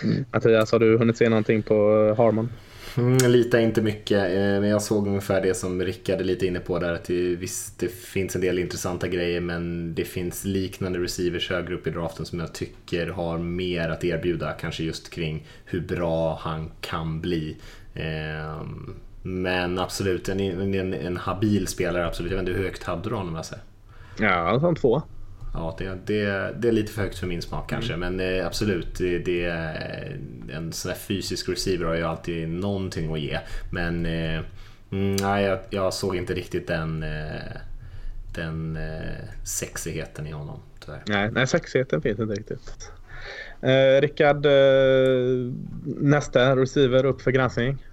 Mm. Mattias, har du hunnit se någonting på Harmon? Mm, litar inte mycket, eh, men jag såg ungefär det som Rickard är lite inne på där. Att det, visst, det finns en del intressanta grejer men det finns liknande receivers högre upp i draften som jag tycker har mer att erbjuda. Kanske just kring hur bra han kan bli. Ehm, men absolut, en, en, en habil spelare, absolut. Jag vet inte hur högt hade du honom? Alltså? Ja, som två. Ja, det, det, det är lite för högt för min smak kanske, mm. men eh, absolut. Det, det, en sån här fysisk receiver har ju alltid någonting att ge. Men eh, mm, nej, jag, jag, såg inte riktigt den, eh, den sexigheten i honom. Tyvärr. Nej, nej, sexigheten finns inte riktigt. Eh, Rickard, eh, nästa receiver upp för granskning?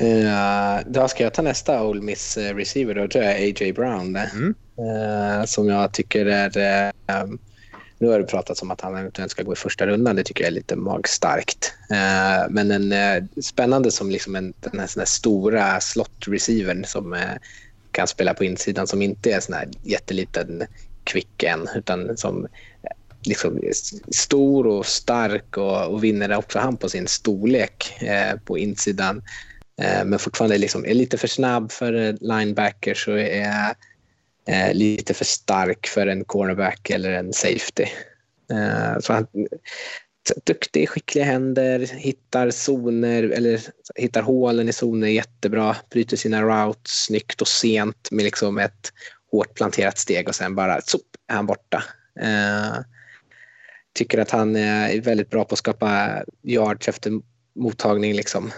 Uh, då ska jag ta nästa Ole Miss receiver. Då tror jag A.J. Brown. Mm eh, som jag tycker är... Eh, nu har det pratats om att han eventuellt ska gå i första rundan. Det tycker jag är lite magstarkt. Eh, men en eh, spännande som liksom en, den här, här stora slot-receivern som eh, kan spela på insidan som inte är sån här jätteliten kvicken utan som eh, liksom stor och stark och, och vinner också han på sin storlek på insidan. men fortfarande liksom är lite för snabb för linebackers och är eh, lite för stark för en cornerback eller en safety. Eh, så han, duktig, skickliga händer, hittar zoner eller hittar hålen i zoner jättebra, bryter sina routes snyggt och sent med liksom ett hårt planterat steg och sen bara sop, är han borta. Eh, tycker att han är väldigt bra på att skapa yards efter mottagning. Liksom.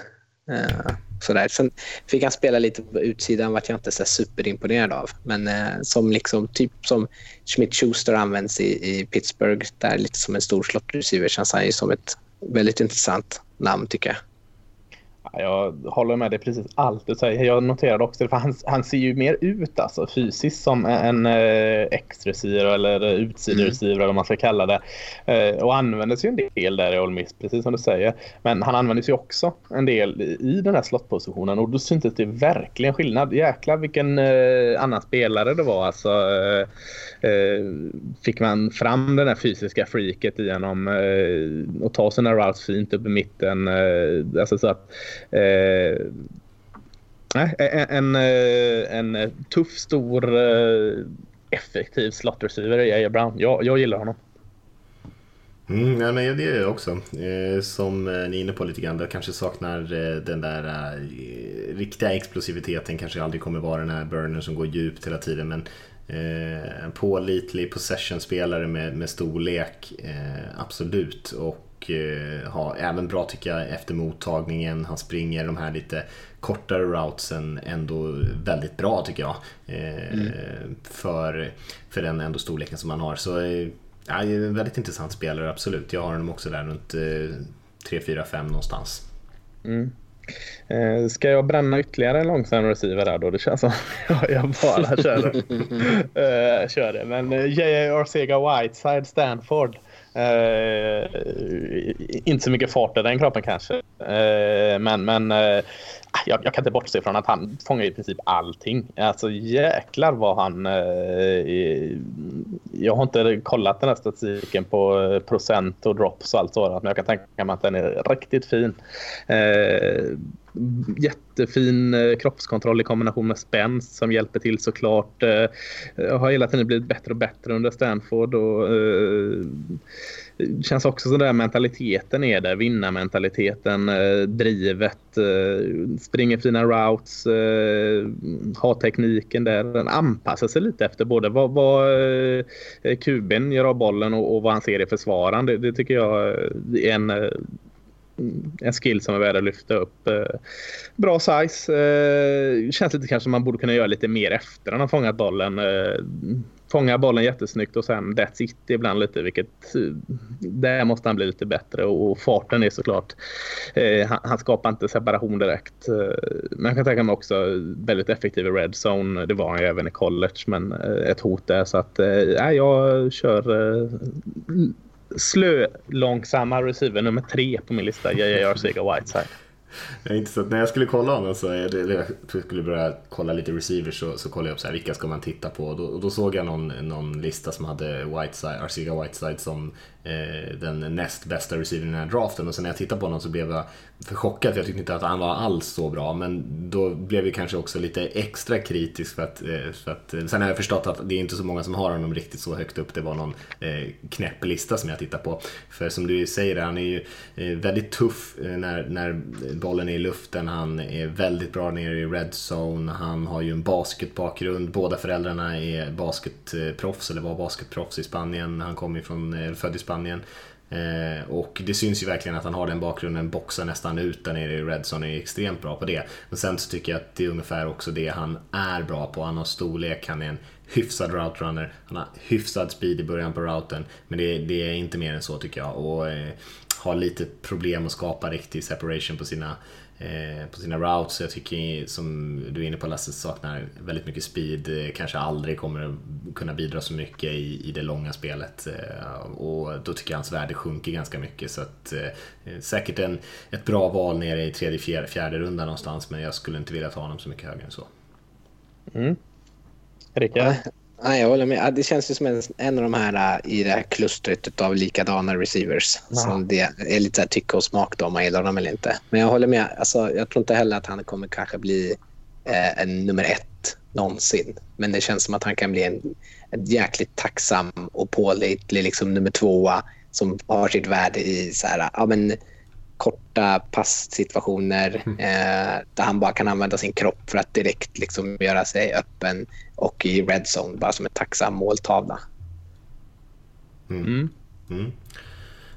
Eh, sådär. Sen fick han spela lite på utsidan, vart jag inte så superimponerad av. Men eh, som liksom, typ som Schmidt-Schuster används i, i Pittsburgh, där lite som en stor slot känns han ju som ett väldigt intressant namn tycker jag. Jag håller med dig precis allt du säger. Jag noterade också det, för han, han ser ju mer ut alltså, fysiskt som en eh, X-receiver eller utsidereceiver mm. eller vad man ska kalla det. Eh, och användes ju en del där i Ole Miss, precis som du säger. Men han användes ju också en del i den här slottpositionen och då syntes det verkligen skillnad. Jäklar vilken eh, annan spelare det var alltså. Eh, eh fick man fram det här fysiska freaket genom eh, att ta sina routes fint upp i mitten. Eh, alltså så att Eh, en, en, eh, en tuff, stor, eh, effektiv slot receiver är Jair Brown. Jag, jag gillar honom. Mm, ja, men det gör jag också. Eh, som ni är inne på lite grann, jag kanske saknar den där eh, riktiga explosiviteten. Kanske aldrig kommer vara den här burnern som går djupt hela tiden. Men eh, en pålitlig possession-spelare med, med storlek, eh, absolut. Och och eh, har även bra tycker jag efter mottagningen. Han springer de här lite kortare routesen ändå väldigt bra tycker jag. Eh, mm. för, för den ändå storleken som han har. Så eh, ja, en väldigt intressant spelare absolut. Jag har honom också där runt 3, 4, 5 någonstans. Mm. Eh, ska jag bränna ytterligare en långsam receiver där då? Det känns som jag bara kör, eh, kör det. Men eh, J.A. Arcega Whiteside Stanford. Eh, inte så mycket fart i den kroppen kanske. Eh, men men eh, Ah, jag, jag, kan inte bortse från att han fångar i princip allting. Alltså jäklar vad han... Eh, jag har inte kollat den här statistiken på eh, procent och drops och allt sådant. Men jag kan tänka mig att den är riktigt fin. Eh, jättefin eh, kroppskontroll i kombination med spänst som hjälper till såklart. Eh, har hela tiden blivit bättre och bättre under Stanford. Och, eh, det känns också som mentaliteten är där. Vinnarmentaliteten, eh, drivet, eh, springer fina routes, eh, har tekniken där. Den anpassar sig lite efter både vad, vad eh, kuben gör av bollen och, och vad han ser i försvararen. Det, det tycker jag eh, är en eh, en skill som är värd att lyfta upp. Eh, bra size. Känns lite kanske man borde kunna göra lite mer efter han har fångat bollen fångar bollen jättesnyggt och sen that's it ibland lite. Vilket, eh, där måste han bli lite bättre och farten är såklart. Eh, han, han, skapar inte separation direkt. Eh, men jag kan tänka mig också eh, väldigt effektiv i red zone. Det var han ju även i college men eh, ett hot där. Så att eh, jag kör eh, slö långsamma receiver nummer tre på min lista. JJ Arcega Whiteside. Jag inte så att när jag skulle kolla honom så jag skulle börja kolla lite receivers så, så kollade jag upp så här, vilka ska man titta på. Och då, och då såg jag någon, någon lista som hade Whiteside, Arcega Whiteside som eh, den näst bästa receivern i den här draften. Och sen när jag tittade på honom så blev jag för chockad jag tyckte inte att han var alls så bra. Men då blev jag kanske också lite extra kritisk för att, eh, för att eh, sen har jag förstått att det är inte så många som har honom riktigt så högt upp. Det var någon eh, knäpp lista som jag tittade på. För som du säger, han är ju eh, väldigt tuff när, när bollen är i luften. Han är väldigt bra nere i red zone. Han har ju en basketbakgrund. Båda föräldrarna är basketproffs eller var basketproffs i Spanien. Han kommer ju från, född i Spanien. Eh, och det syns ju verkligen att han har den bakgrunden, boxar nästan ut där nere i Redzone, är extremt bra på det. Men sen så tycker jag att det är ungefär också det han är bra på. Han har storlek, han är en hyfsad route runner, han har hyfsad speed i början på routen. Men det, det är inte mer än så tycker jag. Och eh, har lite problem att skapa riktig separation på sina på sina routes. Jag tycker, som du är inne på Lasse, saknar väldigt mycket speed. Eh, kanske aldrig kommer kunna bidra så mycket i, i det långa spelet. Eh, och då tycker jag hans värde sjunker ganska mycket. Så att, säkert en, ett bra val nere i tredje, fjärde, fjärde runda någonstans. Men jag skulle inte vilja ta honom så mycket högre än så. Mm. Rickard? Nej, jag håller med. Det känns ju som en, en av de här äh, i det här klustret av likadana receivers. Ja. Som det är lite så tycke och smak då, om man gillar dem eller inte. Men jag håller med. Alltså, jag tror inte heller att han kommer kanske bli eh, en nummer ett någonsin. Men det känns som att han kan bli en, en jäkligt tacksam och pålitlig liksom, nummer tvåa som har sitt värde i så här, ja, men, korta passsituationer mm. eh, där han bara kan använda sin kropp för att direkt liksom göra sig öppen och i red zone bara som en tacksam måltavla. Mm. Mm. mm.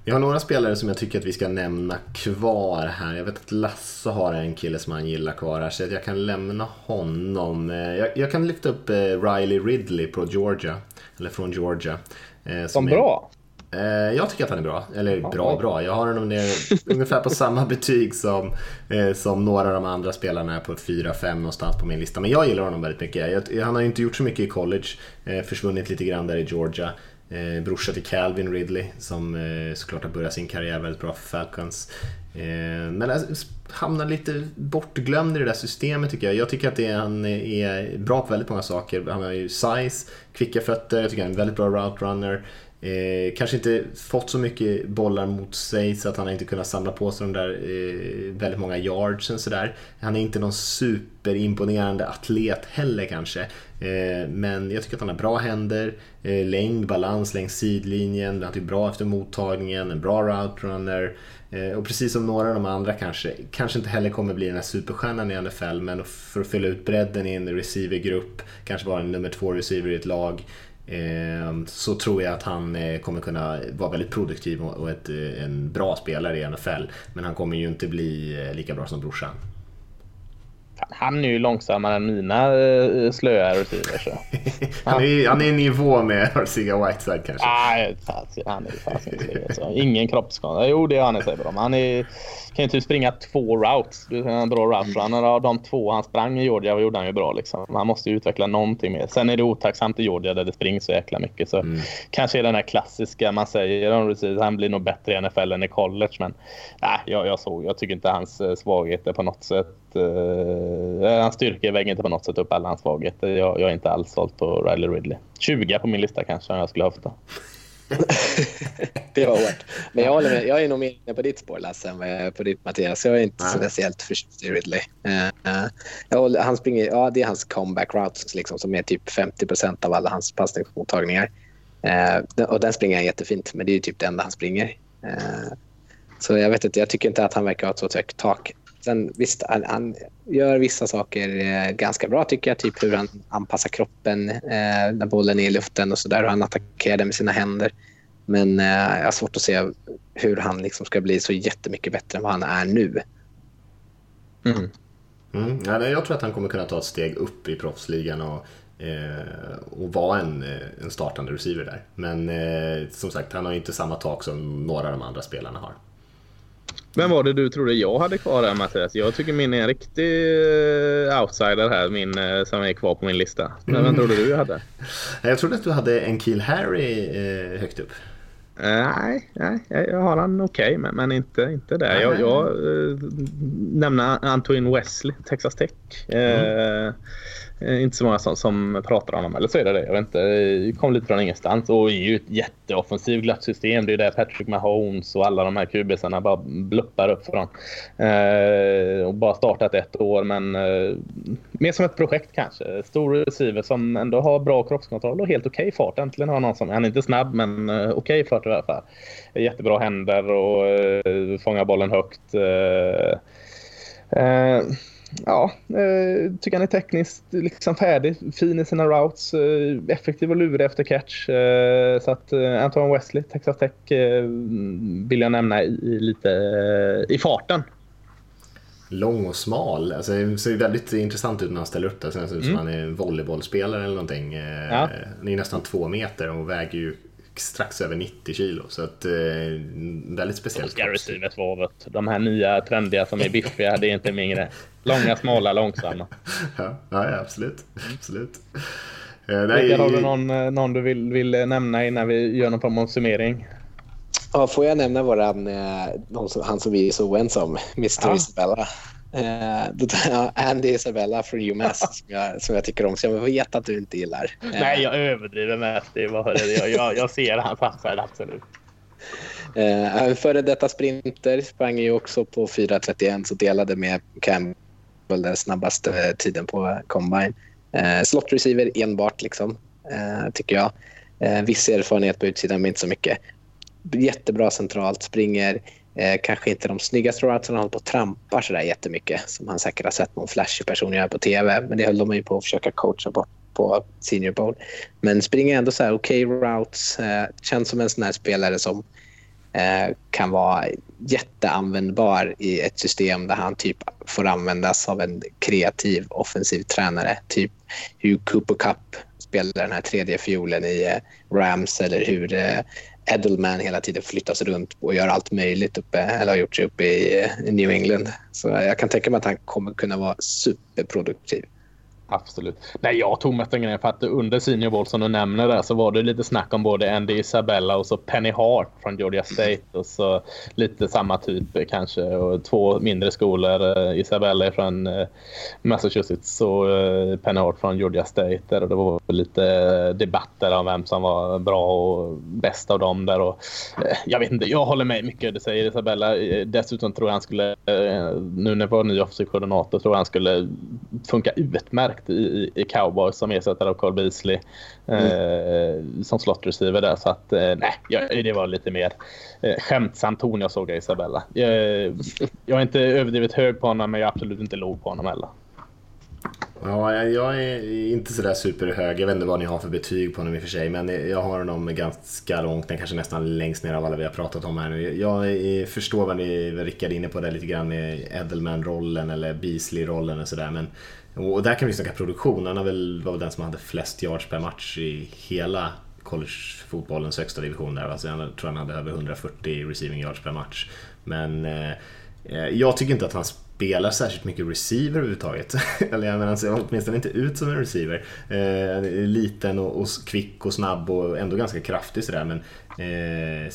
Vi har några spelare som jag tycker att vi ska nämna kvar här. Jag vet att Lasse har en kille som han gillar kvar här så jag kan lämna honom. Eh, jag, jag kan lyfta upp eh, Riley Ridley på Georgia, eller från Georgia. Eh, som, som bra. Eh, jag tycker att han är bra. Eller bra, bra. Jag har honom ner ungefär på samma betyg som, eh, som några av de andra spelarna är på 4-5 någonstans på min lista. Men jag gillar honom väldigt mycket. Jag, han har ju inte gjort så mycket i college. Eh, försvunnit lite grann där i Georgia. Eh, brorsa till Calvin Ridley som såklart har börjat sin karriär väldigt bra för Falcons. Men alltså, hamnar lite bortglömd i det där systemet tycker jag. Jag tycker att det, han är bra på väldigt många saker. Han har ju size, kvicka fötter, jag tycker han är en väldigt bra route runner. Eh, kanske inte fått så mycket bollar mot sig så att han inte kunnat samla på sig de där eh, väldigt många yardsen sådär. Han är inte någon superimponerande atlet heller kanske. Eh, men jag tycker att han har bra händer, eh, längd, balans längs sidlinjen, han är typ bra efter mottagningen, en bra route runner. Eh, och precis som några av de andra kanske, kanske inte heller kommer bli den här superstjärnan i NFL men för att fylla ut bredden i en receivergrupp, kanske vara en nummer två receiver i ett lag. Ehm, så tror jag att han eh, kommer kunna vara väldigt produktiv och ett, eh, en bra spelare i NFL. Men han kommer ju inte bli eh, lika bra som brorsan. Han är ju långsammare än mina slöa receivers. han, är, han är i nivå med Arciga Whiteside kanske. Nej, han är fasiken Ingen kroppsskada. Jo, det har han i sig bra. Han är kan ju typ springa två routes. Du är en bra route runner. Av de två han sprang i Georgia gjorde han ju bra. Liksom. Man måste ju utveckla någonting mer. Sen är det otacksamt i Georgia där det springs så jäkla mycket. Så mm. Kanske är den här klassiska man säger han blir nog bättre i NFL än i college. Men nej, jag, jag, såg, jag tycker inte hans eh, svagheter på något sätt Uh, hans styrka väger inte på något sätt upp alla hans svagheter. Jag, jag är inte alls såld på Riley Ridley. 20 på min lista kanske om jag skulle höfta. det var hårt. Men jag håller med. Jag är nog mer inne på ditt spår, Lasse, än vad jag är på ditt, Mattias. Jag är inte Nej. speciellt förtjust i Ridley. Uh, håller, han springer, ja, det är hans comeback routes liksom, som är typ 50% av alla hans passningsmottagningar. Uh, och den springer han jättefint, men det är typ det enda han springer. Uh, så jag vet inte, jag tycker inte att han verkar ha ett så högt tak. Sen visst, han, han gör vissa saker eh, ganska bra tycker jag. Typ hur han anpassar kroppen eh, när bollen är i luften och så där. Hur han attackerar det med sina händer. Men eh, jag har svårt att se hur han liksom ska bli så jättemycket bättre än vad han är nu. Mm. Mm. Ja, jag tror att han kommer kunna ta ett steg upp i proffsligan och, eh, och vara en, eh, en startande receiver där. Men eh, som sagt, han har inte samma tak som några av de andra spelarna har. Vem var det du trodde jag hade kvar där Mattias? Jag tycker min är en riktig eh, outsider här, min, eh, som är kvar på min lista. Men vem mm. trodde du jag hade? Jag trodde att du hade en Kill Harry eh, högt upp. Nej, nej, jag har han okej, okay, men, men, inte, inte där. Jag, jag äh, nämner Antoine Wesley, Texas Tech. Mm. Eh, inte så många som, som pratar om honom, eller så är det det. Jag vet inte. Eh, det kom lite från ingenstans och är ju ett jätteoffensivt glatt system. Det är där Patrick Mahomes och alla de här QBsarna bara bluppar upp från. Eh, och bara startat ett år, men eh, mer som ett projekt kanske. Stor receiver som ändå har bra kroppskontroll och helt okej okay fart. Äntligen har någon som, han är inte snabb, men eh, okej okay fart i alla fall. Jättebra händer och eh, fångar bollen högt. Eh, eh ja, eh, tycker han är tekniskt liksom färdig, fin i sina routes, eh, effektiv och lurig efter catch. Eh, så att eh, Antoine Wesley, Texas Tech, eh, vill jag nämna i, i lite i farten. Lång och smal, alltså, det ser väldigt intressant ut när han ställer upp det. Sen ser ut som mm. han är volleybollspelare eller någonting. Ja. Han är nästan två meter och väger ju strax över 90 kilo. Så att, eh, väldigt speciellt. Ska receiversvarvet. De här nya trendiga som är biffiga, det är inte min grej. Långa, smala, långsamma. ja, ja, absolut. absolut. Eh, nej, har du någon, eh, någon du vill, vill nämna innan vi gör någon form av summering? Ja, får jag nämna våran, eh, han som vi är så oense om, Mr ja. Isabella? Eh, Andy Isabella från UMass som jag, som jag tycker om, så jag vet att du inte gillar. Nej, jag överdriver mest. Det jag, jag, jag ser hans upside, absolut. Eh, före detta sprinter sprang ju också på 4.31 så delade med Campbell den snabbaste tiden på combine. Eh, slot receiver enbart, liksom, eh, tycker jag. Eh, viss erfarenhet på utsidan, men inte så mycket. Jättebra centralt, springer Eh, kanske inte de snyggaste roadsen han håller på och trampar sådär jättemycket som han säkert har sett någon flashig person göra på tv. Men det höll de ju på att försöka coacha bort på Senior Bowl. Men springer ändå så här okej okay routes. Eh, känns som en sån här spelare som eh, kan vara jätteanvändbar i ett system där han typ får användas av en kreativ offensiv tränare. Typ hur Cooper Cup spelar den här tredje fiolen i eh, Rams eller hur eh, Edelman hela tiden flyttas runt och gör allt möjligt uppe, eller har gjort sig uppe i, eh, New England. Så jag kan tänka mig att han kommer kunna vara superproduktiv. Absolut. Nej, jag tog mest en grej för att under Senior Bowl som du nämner där så var det lite snack om både Andy Isabella och så Penny Hart från Georgia State och så lite samma typ eh, kanske och två mindre skolor. Eh, Isabella är från eh, Massachusetts och Penny Hart från Georgia State där och det var lite debatter om vem som var bra och bäst av dem där och jag vet inte, jag håller med mycket det säger Isabella. Dessutom tror jag han skulle, nu när vi var ny offensiv koordinator, tror jag han skulle funka utmärkt kontrakt i, i Cowboys som ersättare av Cole Beasley mm. eh, som slot receiver där. Så att eh, nej, det var lite mer eh, skämtsamt ton jag såg av Isabella. Jag, jag är inte överdrivet hög på honom, men jag är absolut inte låg på honom heller. Ja, jag är inte sådär superhög. Jag vet inte vad ni har för betyg på honom i och för sig. Men jag har honom ganska långt ner, kanske nästan längst ner av alla vi har pratat om här nu. Jag förstår vad ni, Rickard är inne på där lite grann med Edelman-rollen eller Beasley-rollen och sådär. Men och där kan vi snacka produktion. Han väl, var väl den som hade flest yards per match i hela collegefotbollens högsta division. Där. Alltså jag tror han hade över 140 receiving yards per match. Men eh, eh, jag tycker inte att han spelar särskilt mycket receiver överhuvudtaget. Eller jag menar, han ser åtminstone inte ut som en receiver. Eh, liten och, och, kvick och snabb och ändå ganska kraftig sådär. Men eh,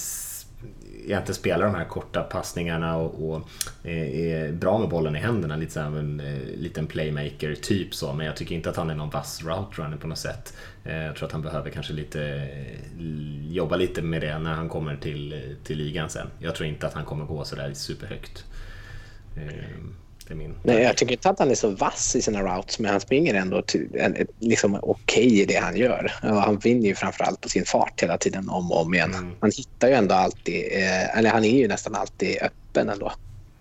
egentligen spelar de här korta passningarna och, och eh, är bra med bollen i händerna. Lite som en eh, liten playmaker typ så. Men jag tycker inte att han är någon vass route runner på något sätt. Eh, jag tror att han behöver kanske lite jobba lite med det när han kommer till, till ligan sen. Jag tror inte att han kommer gå sådär superhögt. Ehm. Min... Nej, jag tycker inte att han är så vass i sina routes, men han springer ändå liksom okej okay i det han gör. Och han vinner ju framförallt på sin fart hela tiden om och om igen. Mm. Han hittar ju ändå alltid, eh, eller han är ju nästan alltid öppen ändå.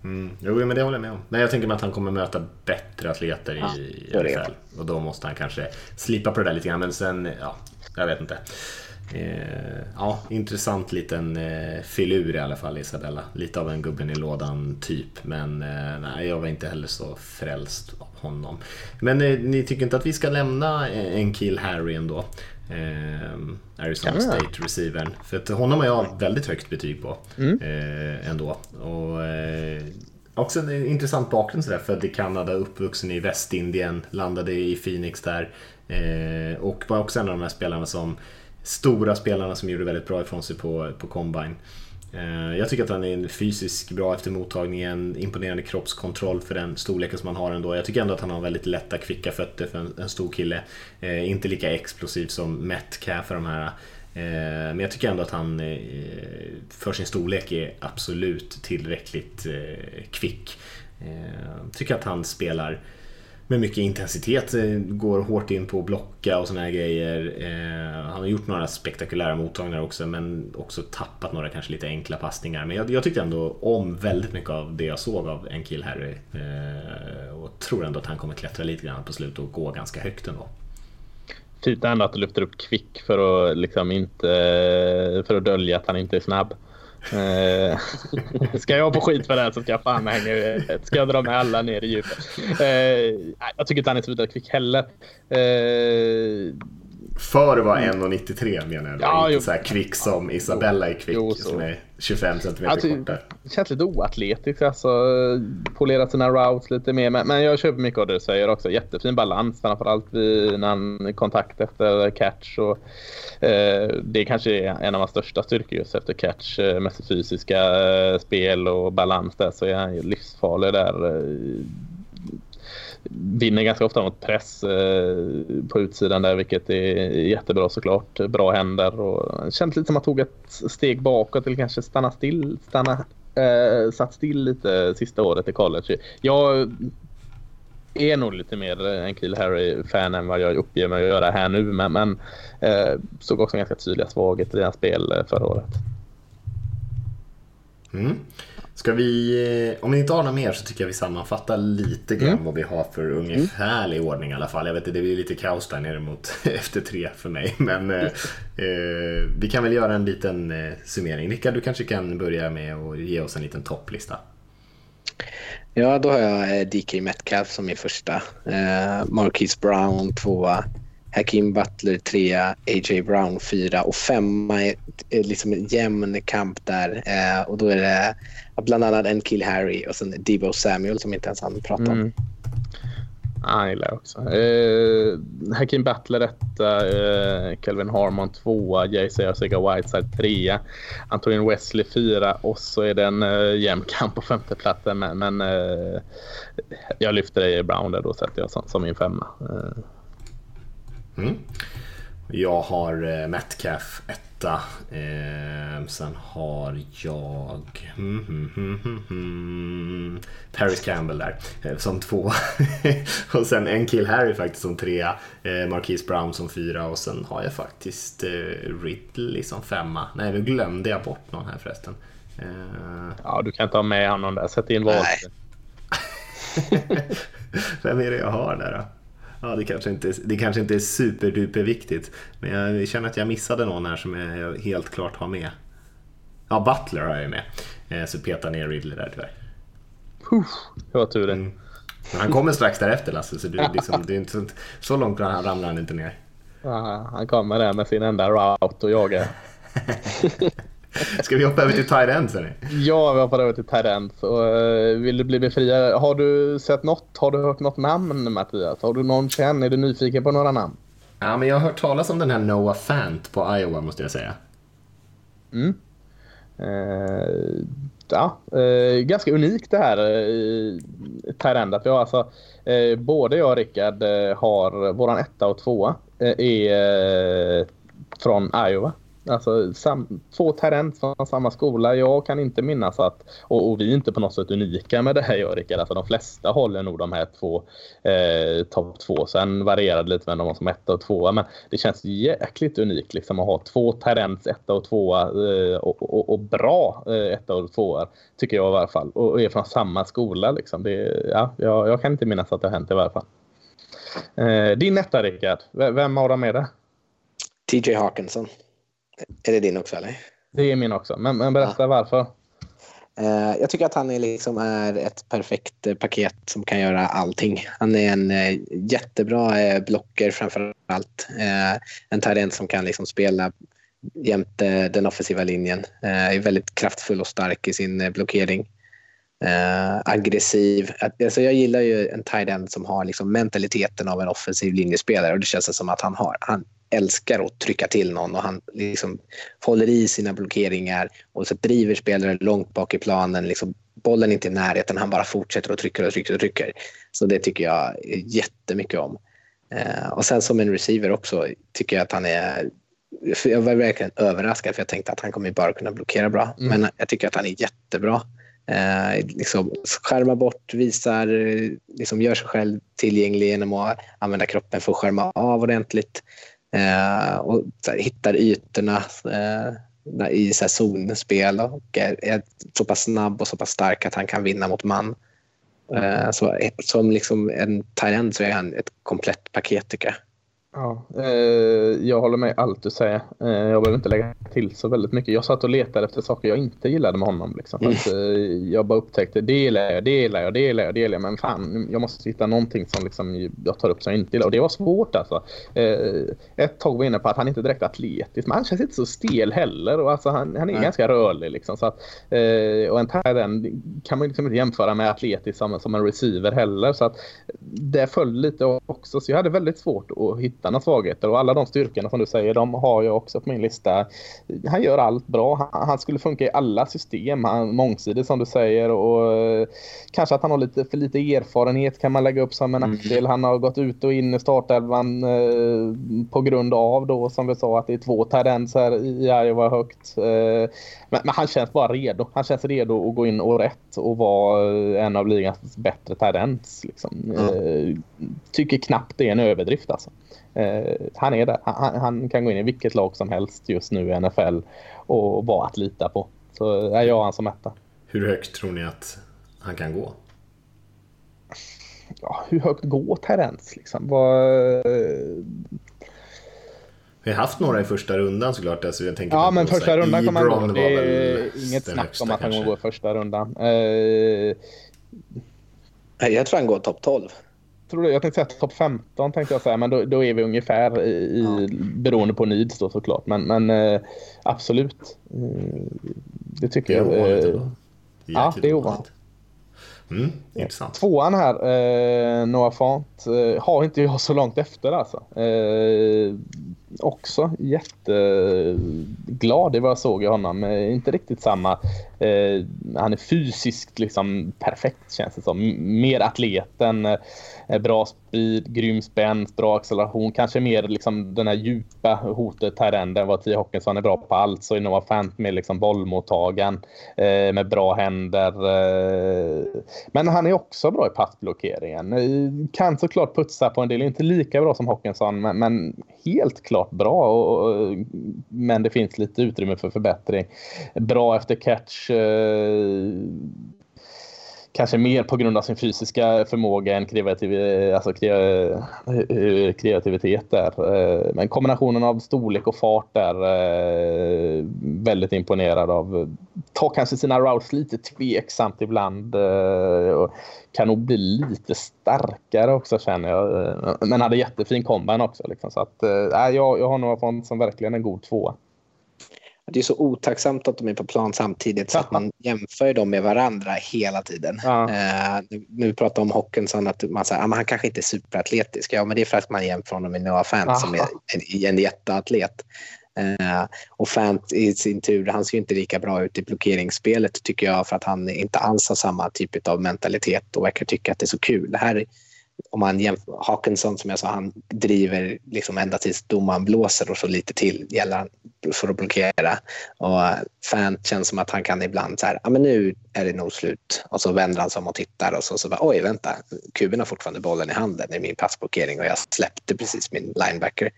Mm. Jo, men det håller jag med om. Men jag tänker mig att han kommer möta bättre atleter Ja, i. NFL. Och då måste han kanske slipa på det där lite grann. Men sen, ja, jag vet inte. Eh, ja, intressant liten eh, filur i alla fall, Isabella. Lite av en gubben i lådan typ. Men eh, nej, jag var inte heller så frälst av honom. Men eh, ni tycker inte att vi ska lämna eh, en kill Harry ändå? Eh, Arizona? State receivern. För att honom har jag väldigt högt betyg på. Mm. Eh, ändå. Och, eh, också en intressant bakgrund sådär. Född i Kanada, uppvuxen i Västindien, landade i Phoenix där. Eh, och var också en av de här spelarna som stora spelarna som gjorde väldigt bra ifrån sig på, på Combine. Eh, jag tycker att han är en fysisk bra efter mottagningen, imponerande kroppskontroll för den storleken som han har ändå. Jag tycker ändå att han har väldigt lätta, kvicka fötter för en, en stor kille. Eh, inte lika explosiv som Metcalf för de här. Eh, men jag tycker ändå att han eh, för sin storlek är absolut tillräckligt eh, kvick. Eh, tycker att han spelar med mycket intensitet, eh, går hårt in på att blocka och såna här grejer. Eh, han har gjort några spektakulära mottagningar också men också tappat några kanske lite enkla passningar. Men jag, jag tyckte ändå om väldigt mycket av det jag såg av en kill Harry. Eh, och tror ändå att han kommer klättra lite grann på slutet och gå ganska högt ändå. Typ Fint ändå att du lyfter upp Kvick för att liksom inte för att dölja att han inte är snabb. Eh, ska jag få skit för det här så ska jag fan hänga Ska jag dra med alla ner i djupet. Eh, jag tycker inte han är så vidare kvick heller. Eh, För att vara 1,93 menar jag då. Ja, inte jo. så här kvick som Isabella är kvick Jo, som är 25 cm Alltså, kortare. känns lite oatletiskt. Alltså, polerat sina routes lite mer. Men, men jag köper mycket av det du säger också. Jättefin balans. Framförallt vid han kontakt efter catch. Och, eh, det kanske är en av hans största styrkor just efter catch. Eh, med sitt fysiska eh, spel och balans där så är han ju livsfarlig där. Vinner ganska ofta mot press eh, på utsidan där vilket är jättebra såklart. Bra händer och det känns lite som att han tog ett steg bakåt eller kanske stanna still, stanna, eh, satt still lite sista året i college. Jag är nog lite mer en Kill Harry-fan än vad jag uppger mig att göra här nu men, men eh, såg också ganska tydliga svagheter i hans spel eh, förra året. Mm. Ska vi, eh, om ni inte har något mer så tycker jag vi sammanfattar lite grann Mm. vad vi har för ungefärlig ordning i alla fall. Jag vet att det blir lite kaos där nere mot efter tre för mig. Men eh, eh, vi kan väl göra en liten eh, summering. Rickard, du kanske kan börja med att ge oss en liten topplista. Ja, då har jag eh, DK Metcalf som min första. Eh, Marquise Brown tvåa. Hakim Butler trea. A.J. Brown fyra. Och femma är är liksom en jämn kamp där. Eh, och då är det bland annat en Kill Harry och sen Debo Samuel som inte ens han pratar om. Mm. Ah, han gillar jag också. Eh, Hakim Butler etta, eh, Kelvin Harmon tvåa, J.C. Arcega Whiteside trea, Antonin Wesley fyra och så är det en eh, jämn kamp på femteplatsen. Men, men eh, jag lyfter A.J. Brown där då sätter jag som, som min femma. Eh, Mm. Jag har eh, Metcalf etta. Eh, sen har jag mm, mm, mm, mm, Paris Campbell där eh, som två. och sen en kill Harry faktiskt som trea. Eh, Marquise Brown som fyra och sen har jag faktiskt eh, Ridley som femma. Nej, nu glömde jag bort någon här förresten. Eh, ja, du kan inte ha med honom där. Sätt in. Nej. Vem är det jag har där då? Ja, det kanske inte, det kanske inte är superduper viktigt. Men jag känner att jag missade någon här som jag helt klart har med. Ja, Butler har jag ju med. Eh, Så petar ner Ridley där tyvärr. Det var tur det. Mm. Han kommer strax därefter Lasse, så det, liksom, det är inte så, så långt ramlar han inte ner. Ja, han kommer där med sin enda route och jagar. Ska vi hoppa över till tight end sen? Ja, vi hoppar över till Tyrant. Uh, vill du bli befriad? Har du sett något? Har du hört något namn Mattias? Har du någon känd? Är du nyfiken på några namn? Ja, men jag har hört talas om den här Noah Fant på Iowa måste jag säga. Mm. Eh, ja, eh, ganska unikt det här uh, Tyrandat. Vi har alltså, eh, både jag och Rickard eh, har våran etta och tvåa eh, är eh, från Iowa. Alltså sam, två talent från samma skola. Jag kan inte minnas att, och, och, vi är inte på något sätt unika med det här jag och Rickard. Alltså de flesta håller nog de här två eh, topp två. Sen varierar det lite med de som etta och tvåa. Men det känns jäkligt unikt liksom att ha två talents, etta och tvåa eh, och, och, och, bra eh, etta och tvåa. Tycker jag i alla fall. Och, och är från samma skola liksom. Det, ja, jag, jag kan inte minnas att det har hänt i alla fall. Eh, din etta Rickard, vem av dem är det? TJ Hawkinson. Är det din också eller? Det är min också, men, men berätta ja. varför. Uh, jag tycker att han är, liksom, är ett perfekt uh, paket som kan göra allting. Han är en uh, jättebra blocker framför allt. en talent som kan liksom, spela jämte den offensiva linjen. är väldigt kraftfull och stark i sin blockering. aggressiv. Alltså, jag gillar ju en tight end som har liksom, mentaliteten av en offensiv linjespelare och det känns som att han har. Han älskar att trycka till någon och han liksom håller i sina blockeringar och så driver spelare långt bak i planen. Liksom, bollen är inte i närheten, han bara fortsätter och trycker och trycker och trycker. Så det tycker jag jättemycket om. Eh, och sen som en receiver också tycker jag att han är jag var verkligen överraskad för jag tänkte att han kommer bara kunna blockera bra. Mm. Men jag tycker att han är jättebra. Eh, liksom skärmar bort, visar, liksom gör sig själv tillgänglig genom att använda kroppen för att skärma av ordentligt. Eh, och här, hittar ytorna eh, i så här, zonspel och är, är, så pass snabb och så pass stark att han kan vinna mot man. Eh, så, som liksom en tight så är han ett komplett paket tycker jag. Ja, eh, jag håller med allt du säger. Eh, jag behöver inte lägga till så väldigt mycket. Jag satt och letade efter saker jag inte gillade med honom. Liksom, för att, eh, jag bara upptäckte det gillar jag, det gillar jag, det gillar jag, det gillar jag. Men fan, jag måste hitta någonting som liksom, jag tar upp som jag inte gillar. Och det var svårt alltså. Eh, ett tag var jag inne på att han inte är direkt atletisk, men han känns inte så stel heller. Och alltså, han, han är Nej. ganska rörlig. Liksom, så att, eh, och en den kan man liksom inte jämföra med atletisk som, som en receiver heller. Så att, det föll lite också. Så jag hade väldigt svårt att hitta några svagheter och alla de styrkorna som du säger, de har jag också på min lista. Han gör allt bra. Han, han skulle funka i alla system. Han mångsidig som du säger och eh, kanske att han har lite för lite erfarenhet kan man lägga upp som en mm. nackdel. Han har gått ut och in i startelvan eh, på grund av då som vi sa att det är två tendens här i Iowa högt. Eh, men, men, han känns bara redo. Han känns redo att gå in och rätt och vara en av ligans bättre tendens. Liksom. Mm. tycker knappt det är en överdrift alltså. Eh, han är där. Han, han, kan gå in i vilket lag som helst just nu i NFL och vara att lita på. Så är jag han som etta. Hur högt tror ni att han kan gå? Ja, hur högt går Terence? Liksom? Vad... Vi har haft några i första rundan såklart. Alltså jag tänker ja, men första rundan kommer han gå. Det är inget snack om att han kommer gå i första rundan. Uh... Jag tror han går topp 12 tror du, jag tänkte säga topp 15 tänkte jag säga, men då, då är vi ungefär i, i ja. beroende på needs då såklart. Men, men eh, absolut, eh, det tycker det jag. Eh, ja, det är ovanligt. Mm, intressant. Tvåan här, eh, Noah Font, eh, har inte jag så långt efter alltså. Eh, också jätteglad i vad jag såg i honom. Eh, inte riktigt samma. Eh, han är fysiskt liksom perfekt känns det som. Mer atleten. Eh, bra speed, grym spänst, bra acceleration. Kanske mer liksom den här djupa hotet här än vad T. Hockenson är bra på allt. Så är Noah Fant med liksom bollmottagen, eh, med bra händer. Eh. Men han är också bra i passblockeringen. Eh, kan såklart putsa på en del. Inte lika bra som Hockenson men, men helt klart bra. Och, och, men det finns lite utrymme för förbättring. Bra efter catch. Eh, kanske mer på grund av sin fysiska förmåga än kreativ, alltså eh, kreativitet där. Eh, men kombinationen av storlek och fart där eh, väldigt imponerad av. Tar kanske sina routes lite tveksamt ibland och kan nog bli lite starkare också känner jag. Men hade jättefin combine också. Liksom. Så att, äh, jag, jag har nog fått som verkligen en god tvåa. Det är så otacksamt att de är på plan samtidigt så att man jämför dem med varandra hela tiden. Ja. Eh, nu pratar om Hockenson att man säger att ah, han kanske inte är superatletisk. Ja, men det är för att man jämför honom med Noah Fant Aha. som är en, en jätteatlet. Eh, och Fant i sin tur, han ser inte lika bra ut i blockeringsspelet tycker jag för att han inte alls har samma typ av mentalitet och verkar tycka att det är så kul. Det här om man jämför, Hawkinson som jag sa, han driver liksom ända tills domaren blåser och så lite till gäller för att blockera. Och Fant känns som att han kan ibland så här, ja men nu är det nog slut. Och så vänder han sig om och tittar och så, så bara, oj vänta, kuben har fortfarande bollen i handen i min passblockering och jag släppte precis min linebacker.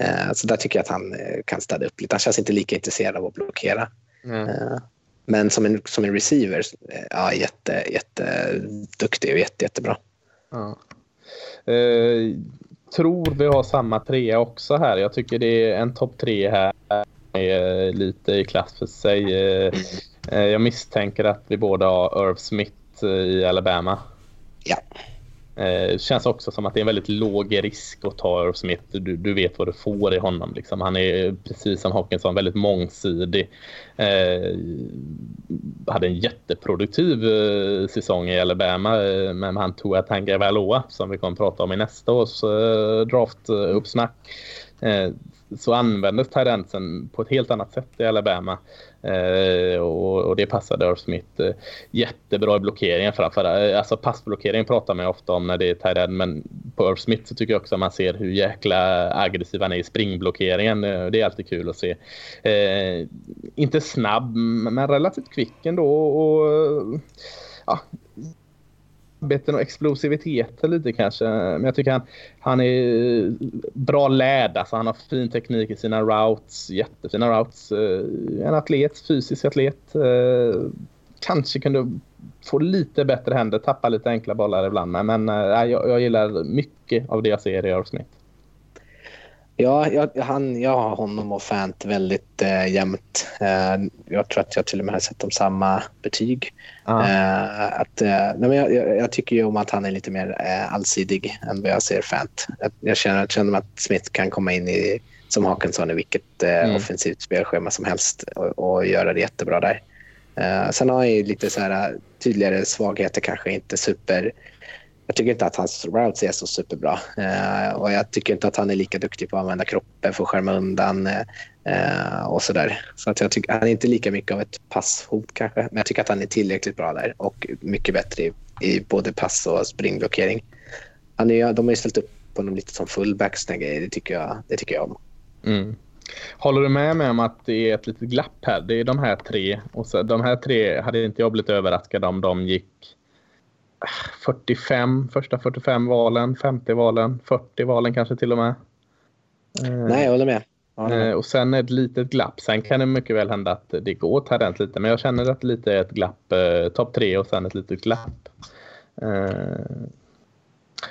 Eh, så där tycker jag att han eh, kan städa upp lite. Han känns inte lika intresserad av att blockera. Mm. Men som en, som en receiver, ja, jätte, jätteduktig och jätte, jättebra. Ja. Eh, tror vi har samma trea också här. Jag tycker det är en topp tre här. Är eh, lite i klass för sig. Eh, eh, jag misstänker att vi båda har Irv Smith i Alabama. Ja. Det eh, känns också som att det är en väldigt låg risk att ta Irv Smith. Du, du vet vad du får i honom. Liksom. Han är precis som Hawkinson väldigt mångsidig. Eh, hade en jätteproduktiv eh, säsong i Alabama eh, men han tog att Tanga Valoa som vi kommer att prata om i nästa års eh, draftuppsnack. Eh, så användes Tyrantsen på ett helt annat sätt i Alabama. Eh, och, och, det passade Irv Smith eh, jättebra i blockeringen framför eh, Alltså passblockering pratar man ofta om när det är Tyrant men på Irv Smith så tycker jag också att man ser hur jäkla aggressiv han är i springblockeringen. Eh, det är alltid kul att se. Eh, inte snabb men relativt kvick ändå och ja, snabbheten och explosiviteten lite kanske. Men jag tycker han, han är bra lärd. Alltså han har fin teknik i sina routes. Jättefina routes. Eh, en atlet, fysisk atlet. Eh, kanske kunde få lite bättre händer, tappa lite enkla bollar ibland. Men eh, jag, jag gillar mycket av det jag ser i Irv Smith. Ja, jag, han, jag har honom och Fant väldigt eh, jämnt. Eh, jag tror att jag till och med har sett dem samma betyg. Eh, att, eh, nej, men jag, jag, tycker ju om att han är lite mer eh, allsidig än vad jag ser Fant. Jag, jag känner, känner att Smith kan komma in i, som Hawkinson i vilket eh, mm. offensivt spelschema som helst och, och göra det jättebra där. Eh, sen har han ju lite så här, tydligare svagheter, kanske inte super jag tycker inte att hans routes är så superbra. Eh, och jag tycker inte att han är lika duktig på att använda kroppen för att skärma undan eh, eh, och sådär. Så att jag tycker, han är inte lika mycket av ett passhot kanske. Men jag tycker att han är tillräckligt bra där och mycket bättre i, i både pass och springblockering. Han är, de har ju ställt upp honom lite som fullbacks. Det tycker jag, det tycker jag om. Mm. Håller du med mig om att det är ett litet glapp här? Det är de här tre. Och så, de här tre hade inte jag blivit överraskad om de gick 45, första 45 valen, 50 valen, 40 valen kanske till och med. Nej, jag håller med. Jag håller med. Och sen ett litet glapp. Sen kan det mycket väl hända att det går talent lite. Men jag känner att det lite är ett glapp. Eh, Topp tre och sen ett litet glapp. Eh,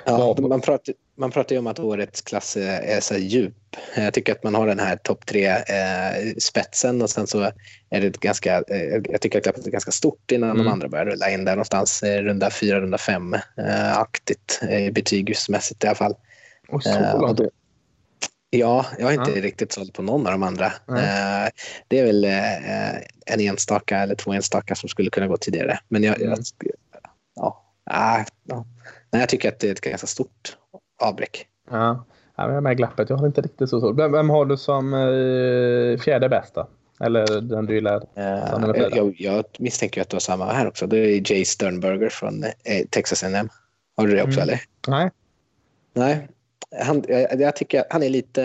ja, man pratar, man pratar ju om att årets klass är så djup. Jag tycker att man har den här topp tre eh, spetsen och sen så är det ganska, eh, jag tycker att det är ganska stort innan mm. de andra börjar rulla in där någonstans eh, runda fyra, runda fem aktigt eh, betygsmässigt i alla fall. Och så då, Ja, jag har inte ja. riktigt sålt på någon av de andra. Eh, det är väl en enstaka eller två enstaka som skulle kunna gå tidigare. Men jag, mm. jag ja, ah, ja. Nej, jag tycker att det är ett ganska stort avbräck. Ja. Ja, jag är med glappet. Jag har inte riktigt så svårt. Vem, vem har du som eh, fjärde bästa? Eller den du gillar? Uh, jag, jag, misstänker att du har samma här också. Det är Jay Sternberger från eh, Texas A&M. Har du det också mm. eller? Nej. Nej. Han, jag, jag tycker han är lite...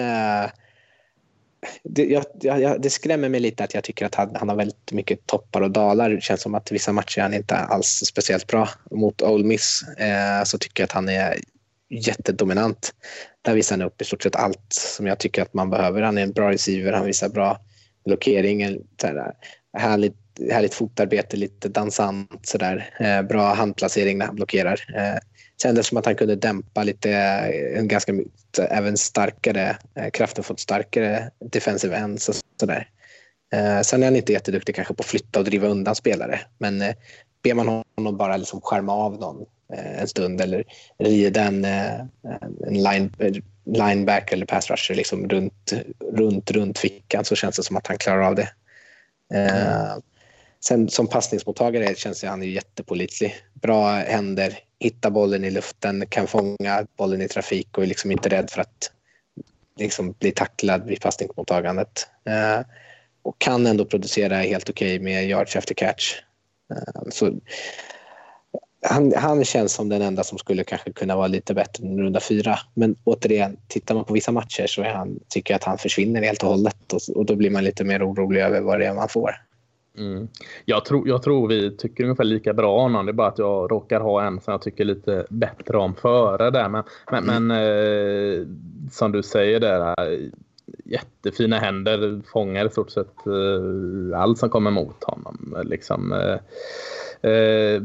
Det, jag, jag, det, skrämmer mig lite att jag tycker att han, han, har väldigt mycket toppar och dalar. Det känns som att vissa matcher är han inte alls speciellt bra. Mot Ole Miss eh, så tycker jag att han är jättedominant. Där visar han upp i stort sett allt som jag tycker att man behöver. Han är en bra receiver, han visar bra blockering, eh, härligt, härligt fotarbete, lite dansant sådär. Eh, bra handplacering när han blockerar. Eh, kändes som att han kunde dämpa lite, eh, en ganska även starkare, eh, kraften fått starkare defensive ends och sådär. Eh, sen är han inte jätteduktig kanske på att flytta och driva undan spelare, men eh, ber man honom bara liksom skärma av någon Eh, en stund eller rida en, eh, en line, lineback eller pass rusher liksom runt, runt, runt fickan så känns det som att han klarar av det. Mm. Sen som passningsmottagare känns det han är jättepolitlig. Bra händer, hittar bollen i luften, kan fånga bollen i trafik och är liksom inte rädd för att liksom bli tacklad vid passningsmottagandet. och kan ändå producera helt okej okay med yards efter catch. så han, han känns som den enda som skulle kanske kunna vara lite bättre än runda fyra. Men återigen, tittar man på vissa matcher så han, tycker jag att han försvinner helt och hållet och, och då blir man lite mer orolig över vad det är man får. Mm. Jag, tror, jag tror vi tycker ungefär lika bra om honom. Det är bara att jag råkar ha en som jag tycker lite bättre om före där. Men, men, mm. men eh, som du säger där, jättefina händer. Fångar i stort sett eh, allt som kommer mot honom. Liksom, eh, eh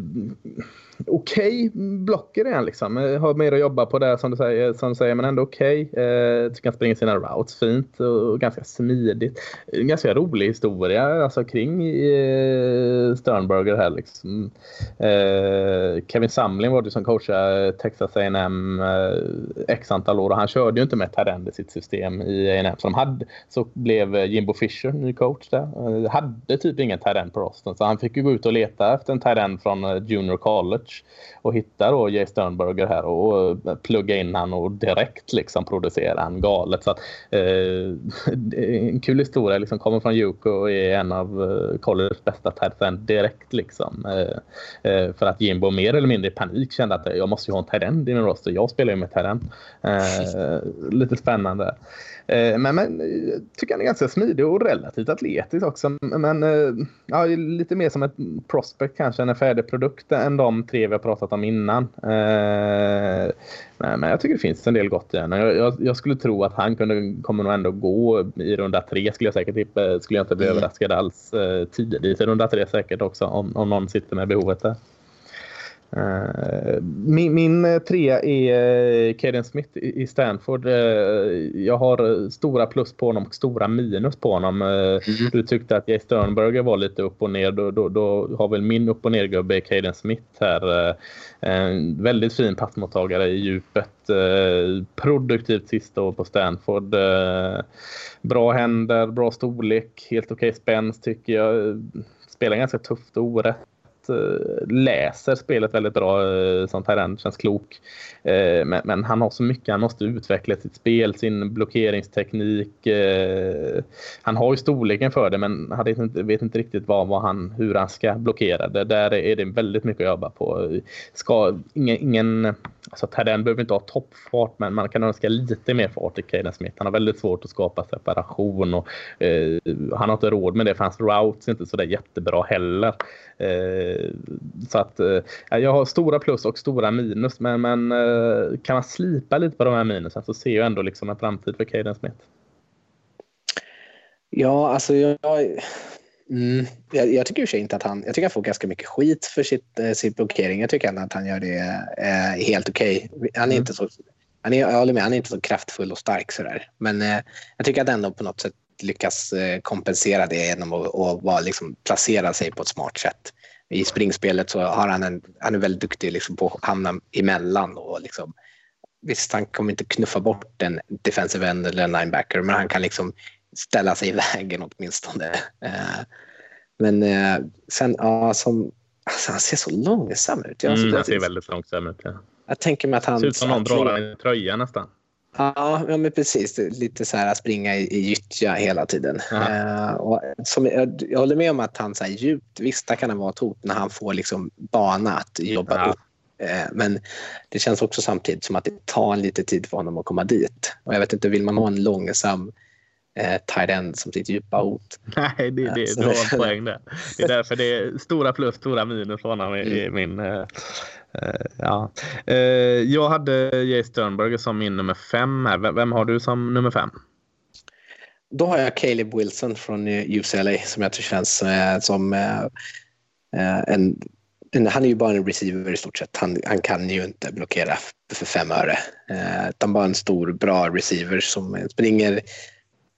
okej okay blocker är han liksom. Eh, har mer att jobba på där som du säger, som du säger men ändå okej. Okay. Eh, tycker han springer sina routes fint och ganska smidigt. En ganska rolig historia alltså, kring eh, Sternberger här liksom. Eh, Kevin Samlin var det som coachade eh, Texas A&M eh, x antal år och han körde ju inte med Tarend i sitt system i A&M så de hade så blev Jimbo Fisher ny coach där. Eh, hade typ ingen Tarend på rosten så han fick ju gå ut och leta efter en Tarend från eh, Junior College och hitta då Jay Sternberger här och plugga in han och direkt liksom producera han galet. Så att, eh, en kul historia, liksom kommer från Yuko och är en av eh, colleges bästa tight direkt liksom. Eh, eh, för att Jimbo mer eller mindre i panik kände att jag måste ju ha en tight i min roster. Jag spelar ju med tight eh, Lite spännande. Eh, men, men jag tycker han är ganska smidig och relativt atletisk också. Men eh, ja, lite mer som ett prospect kanske, en färdig produkt än de tre vi har pratat om innan. Eh, men, jag tycker det finns en del gott i honom. Jag, jag, jag, skulle tro att han kunde, kommer nog ändå gå i runda tre skulle jag säkert tippa. Skulle jag inte bli mm. överraskad alls tidigt i runda tre säkert också om, om någon sitter med behovet där. Uh, min, min eh, trea är Kaden Smith i Stanford. Jag har stora plus på honom och stora minus på honom. Mm. Du tyckte att Jay Sternberger var lite upp och ner. Då, då, då har väl min upp och ner-gubbe Kaden Smith här. En väldigt fin passmottagare i djupet. Produktivt sista år på Stanford. Bra händer, bra storlek, helt okej okay spänst tycker jag. Spelar ganska tufft och orätt Eh, Eh, läser spelet väldigt bra. som Sånt här känns klok. Eh, men, men, han har så mycket han måste utveckla sitt spel, sin blockeringsteknik. Han har ju storleken för det men han vet inte, vet inte riktigt vad, vad han, hur han ska blockera det. Där är det väldigt mycket att jobba på. Ska, ingen, ingen alltså Terren behöver inte ha toppfart men man kan önska lite mer fart i Caden Smith. Han har väldigt svårt att skapa separation och eh, han har inte råd med det för hans routes är inte så där jättebra heller. Eh, så att eh, jag har stora plus och stora minus. Men, men eh, kan man slipa lite på de här minusen så ser jag ändå liksom en framtid för Caden Smith. Ja, alltså jag, mm, jag, jag, tycker i inte att han... Jag tycker han får ganska mycket skit för sitt, eh, sin blockering. Jag tycker ändå att han gör det eh, helt okej. Okay. Han är mm. inte så... Han är, jag håller med, han är inte så kraftfull och stark sådär. Men eh, jag tycker att ändå på något sätt lyckas eh, kompensera det genom att, att vara, liksom, placera sig på ett smart sätt. I springspelet så har han en, han är väldigt duktig liksom på att hamna emellan och liksom, visst han kommer inte knuffa bort en defensive end eller en linebacker men han kan liksom ställa sig i vägen åtminstone. Eh, men eh, sen, ja, som, alltså, han ser så långsam ut. Jag, mm, han ser väldigt långsam ut. Ja. Jag tänker mig att han... Ser ut som någon drar en tröja nästan. Ja, ja men precis. Lite så här att springa i, i gyttja hela tiden. Uh, och som, jag, jag, håller med om att han så här, djupt, visst där kan han vara ett hot när han får liksom bana att jobba ja. upp. Uh, men det känns också samtidigt som att det tar lite tid för honom att komma dit. Och jag vet inte, vill man ha en långsam eh, tight end som sitt djupa hot. Nej, det, det, du har en poäng där. Det är därför det är stora plus, stora minus för honom i, mm. min... Eh, eh, Eh, ja. Eh, jag hade Jay Sternberger som min nummer fem. Här. Vem, vem har du som nummer fem? Då har jag Caleb Wilson från eh, UCLA som jag tror känns som en han är ju bara en receiver i stort sett. Han, han kan ju inte blockera för fem öre. Eh, utan bara en stor, bra receiver som springer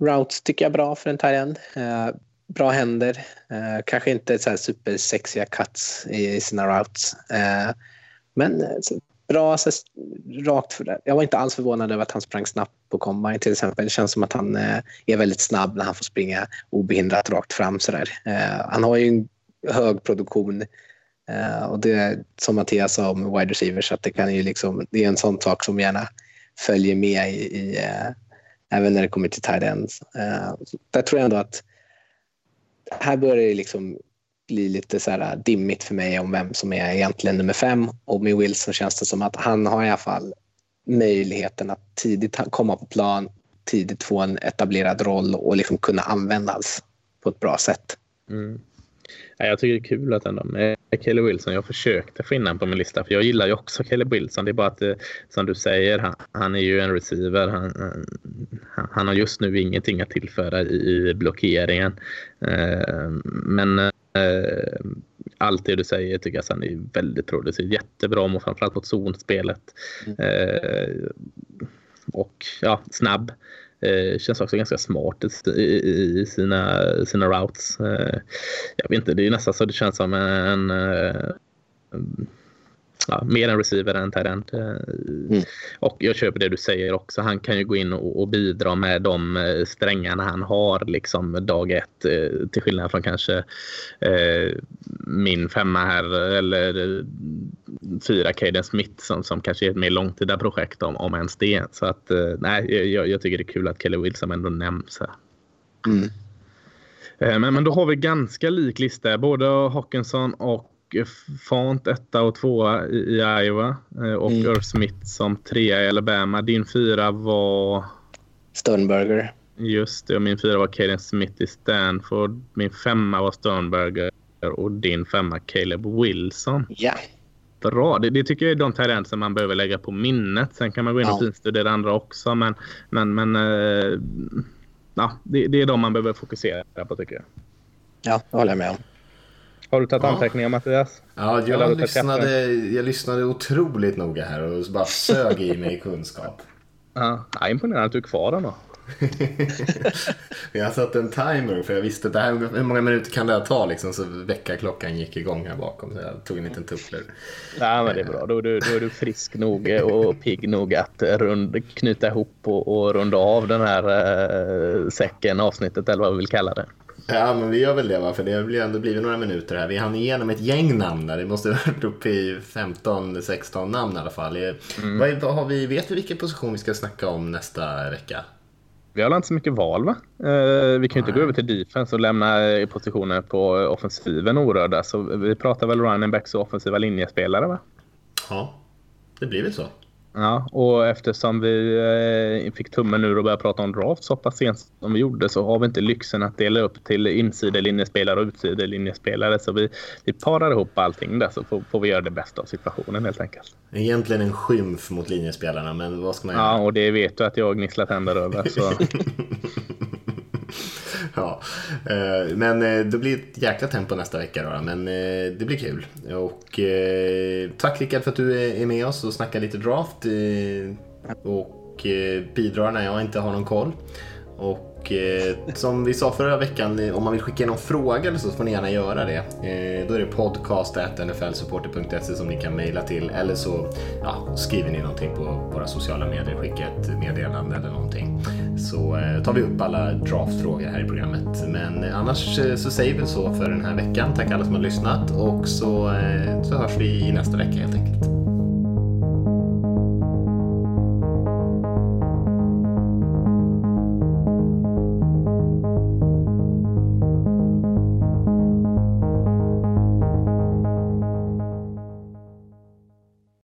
Routes tycker jag bra för en tight eh, bra händer. Eh, kanske inte så här supersexiga cuts i, sina routes. Eh, men eh, bra, så, rakt för det. Jag var inte alls förvånad över att han sprang snabbt på combine till exempel. Det känns som att han eh, är väldigt snabb när han får springa obehindrat rakt fram. Så där. Eh, han har ju en hög produktion och det är som Mattias sa om wide receivers att det, kan ju liksom, det är en sån sak som gärna följer med i, i även när det kommer till tight ends. Där tror jag ändå att här börjar det liksom bli lite så här dimmigt för mig om vem som är egentligen nummer fem. Och med Wilson känns det som att han har i alla fall möjligheten att tidigt komma på plan, tidigt få en etablerad roll och liksom kunna användas på ett bra sätt. Mm. Jag tycker det är kul att ändå med Kelly Wilson. Jag försökte få in honom på min lista för jag gillar ju också Kelly Wilson. Det är bara att eh, som du säger, han, han är ju en receiver. Han, han, han, har just nu ingenting att tillföra i, i blockeringen. Eh, men eh, allt det du säger tycker jag han är väldigt progressiv. Jättebra och framförallt mot zonspelet. Mm. och ja, snabb. Eh, känns också ganska smart i, i, i sina, sina routes. Eh, jag vet inte, det är nästan så det känns som en, en, en ja, mer en receiver än tight end. Mm. Och jag köper det du säger också. Han kan ju gå in och, och bidra med de eh, strängarna han har liksom dag ett. Eh, till skillnad från kanske eh, min femma här eller eh, fyra Caden Smith som, som kanske är ett mer långtida projekt om, om ens det. Så att eh, nej, jag, jag, tycker det är kul att Kelly Wilson ändå nämns här. Mm. Men, men då har vi ganska lik lista. Både Hawkinson och Font etta och tvåa i, i Iowa eh, och mm. Irv Smith som trea i Alabama. Din fyra var? Sternberger. Just det, och min fyra var Caden Smith i Stanford. Min femma var Sternberger och din femma Caleb Wilson. Ja. Bra, det, det tycker jag är de talenter man behöver lägga på minnet. Sen kan man gå in och ja. finstudera andra också, men, men, men äh, ja, det, det är de man behöver fokusera på tycker jag. Ja, det håller jag med om. Har du tagit ja. anteckningar Mattias? Ja, jag lyssnade, jag lyssnade otroligt noga här och bara sög i mig kunskap. Ja, imponerande att du är kvar då. jag satte en timer för jag visste det här, hur många minuter kan det här ta liksom, så väckarklockan gick igång här bakom så jag tog en liten tupplur. Ja men det är bra, då, då, då är du frisk nog och pigg nog att rund, knyta ihop och, och runda av den här äh, säcken, avsnittet eller vad vi vill kalla det. Ja, men vi gör väl det va, för det har ändå blivit några minuter här. Vi hann igenom ett gäng namn där. Det måste ha varit uppe i 15-16 namn i alla fall. Mm. Vad, vad, har vi, vet vi vilken position vi ska snacka om nästa vecka? Vi har inte så mycket val va? Eh, vi kan ju inte gå över till defense och lämna positioner på offensiven orörda. Så vi pratar väl running backs och offensiva linjespelare va? Ja, det blir väl så. Ja, och eftersom vi eh, fick tummen nu och började prata om draft så pass sent som vi gjorde så har vi inte lyxen att dela upp till insidelinjespelare och utsidelinjespelare. Så vi, vi parar ihop allting där så får, får, vi göra det bästa av situationen helt enkelt. Egentligen en skymf mot linjespelarna, men vad ska man göra? Ja, och det vet du att jag gnisslar tänder över. Så. ja, eh, men eh, det blir ett jäkla tempo nästa vecka då, men eh, det blir kul. Och tack Rickard för att du är med oss och snackar lite draft och bidrar när jag inte har någon koll. Och eh, som vi sa förra veckan, eh, om man vill skicka in någon fråga så får ni gärna göra det. Eh, då är det podcast.nflsupporter.se som ni kan mejla till eller så ja, skriver ni någonting på våra sociala medier, skicka ett meddelande eller någonting. Så eh, tar vi upp alla draftfrågor här i programmet. Men eh, annars eh, så säger vi så för den här veckan. Tack alla som har lyssnat och så, eh, så hörs vi i nästa vecka helt enkelt.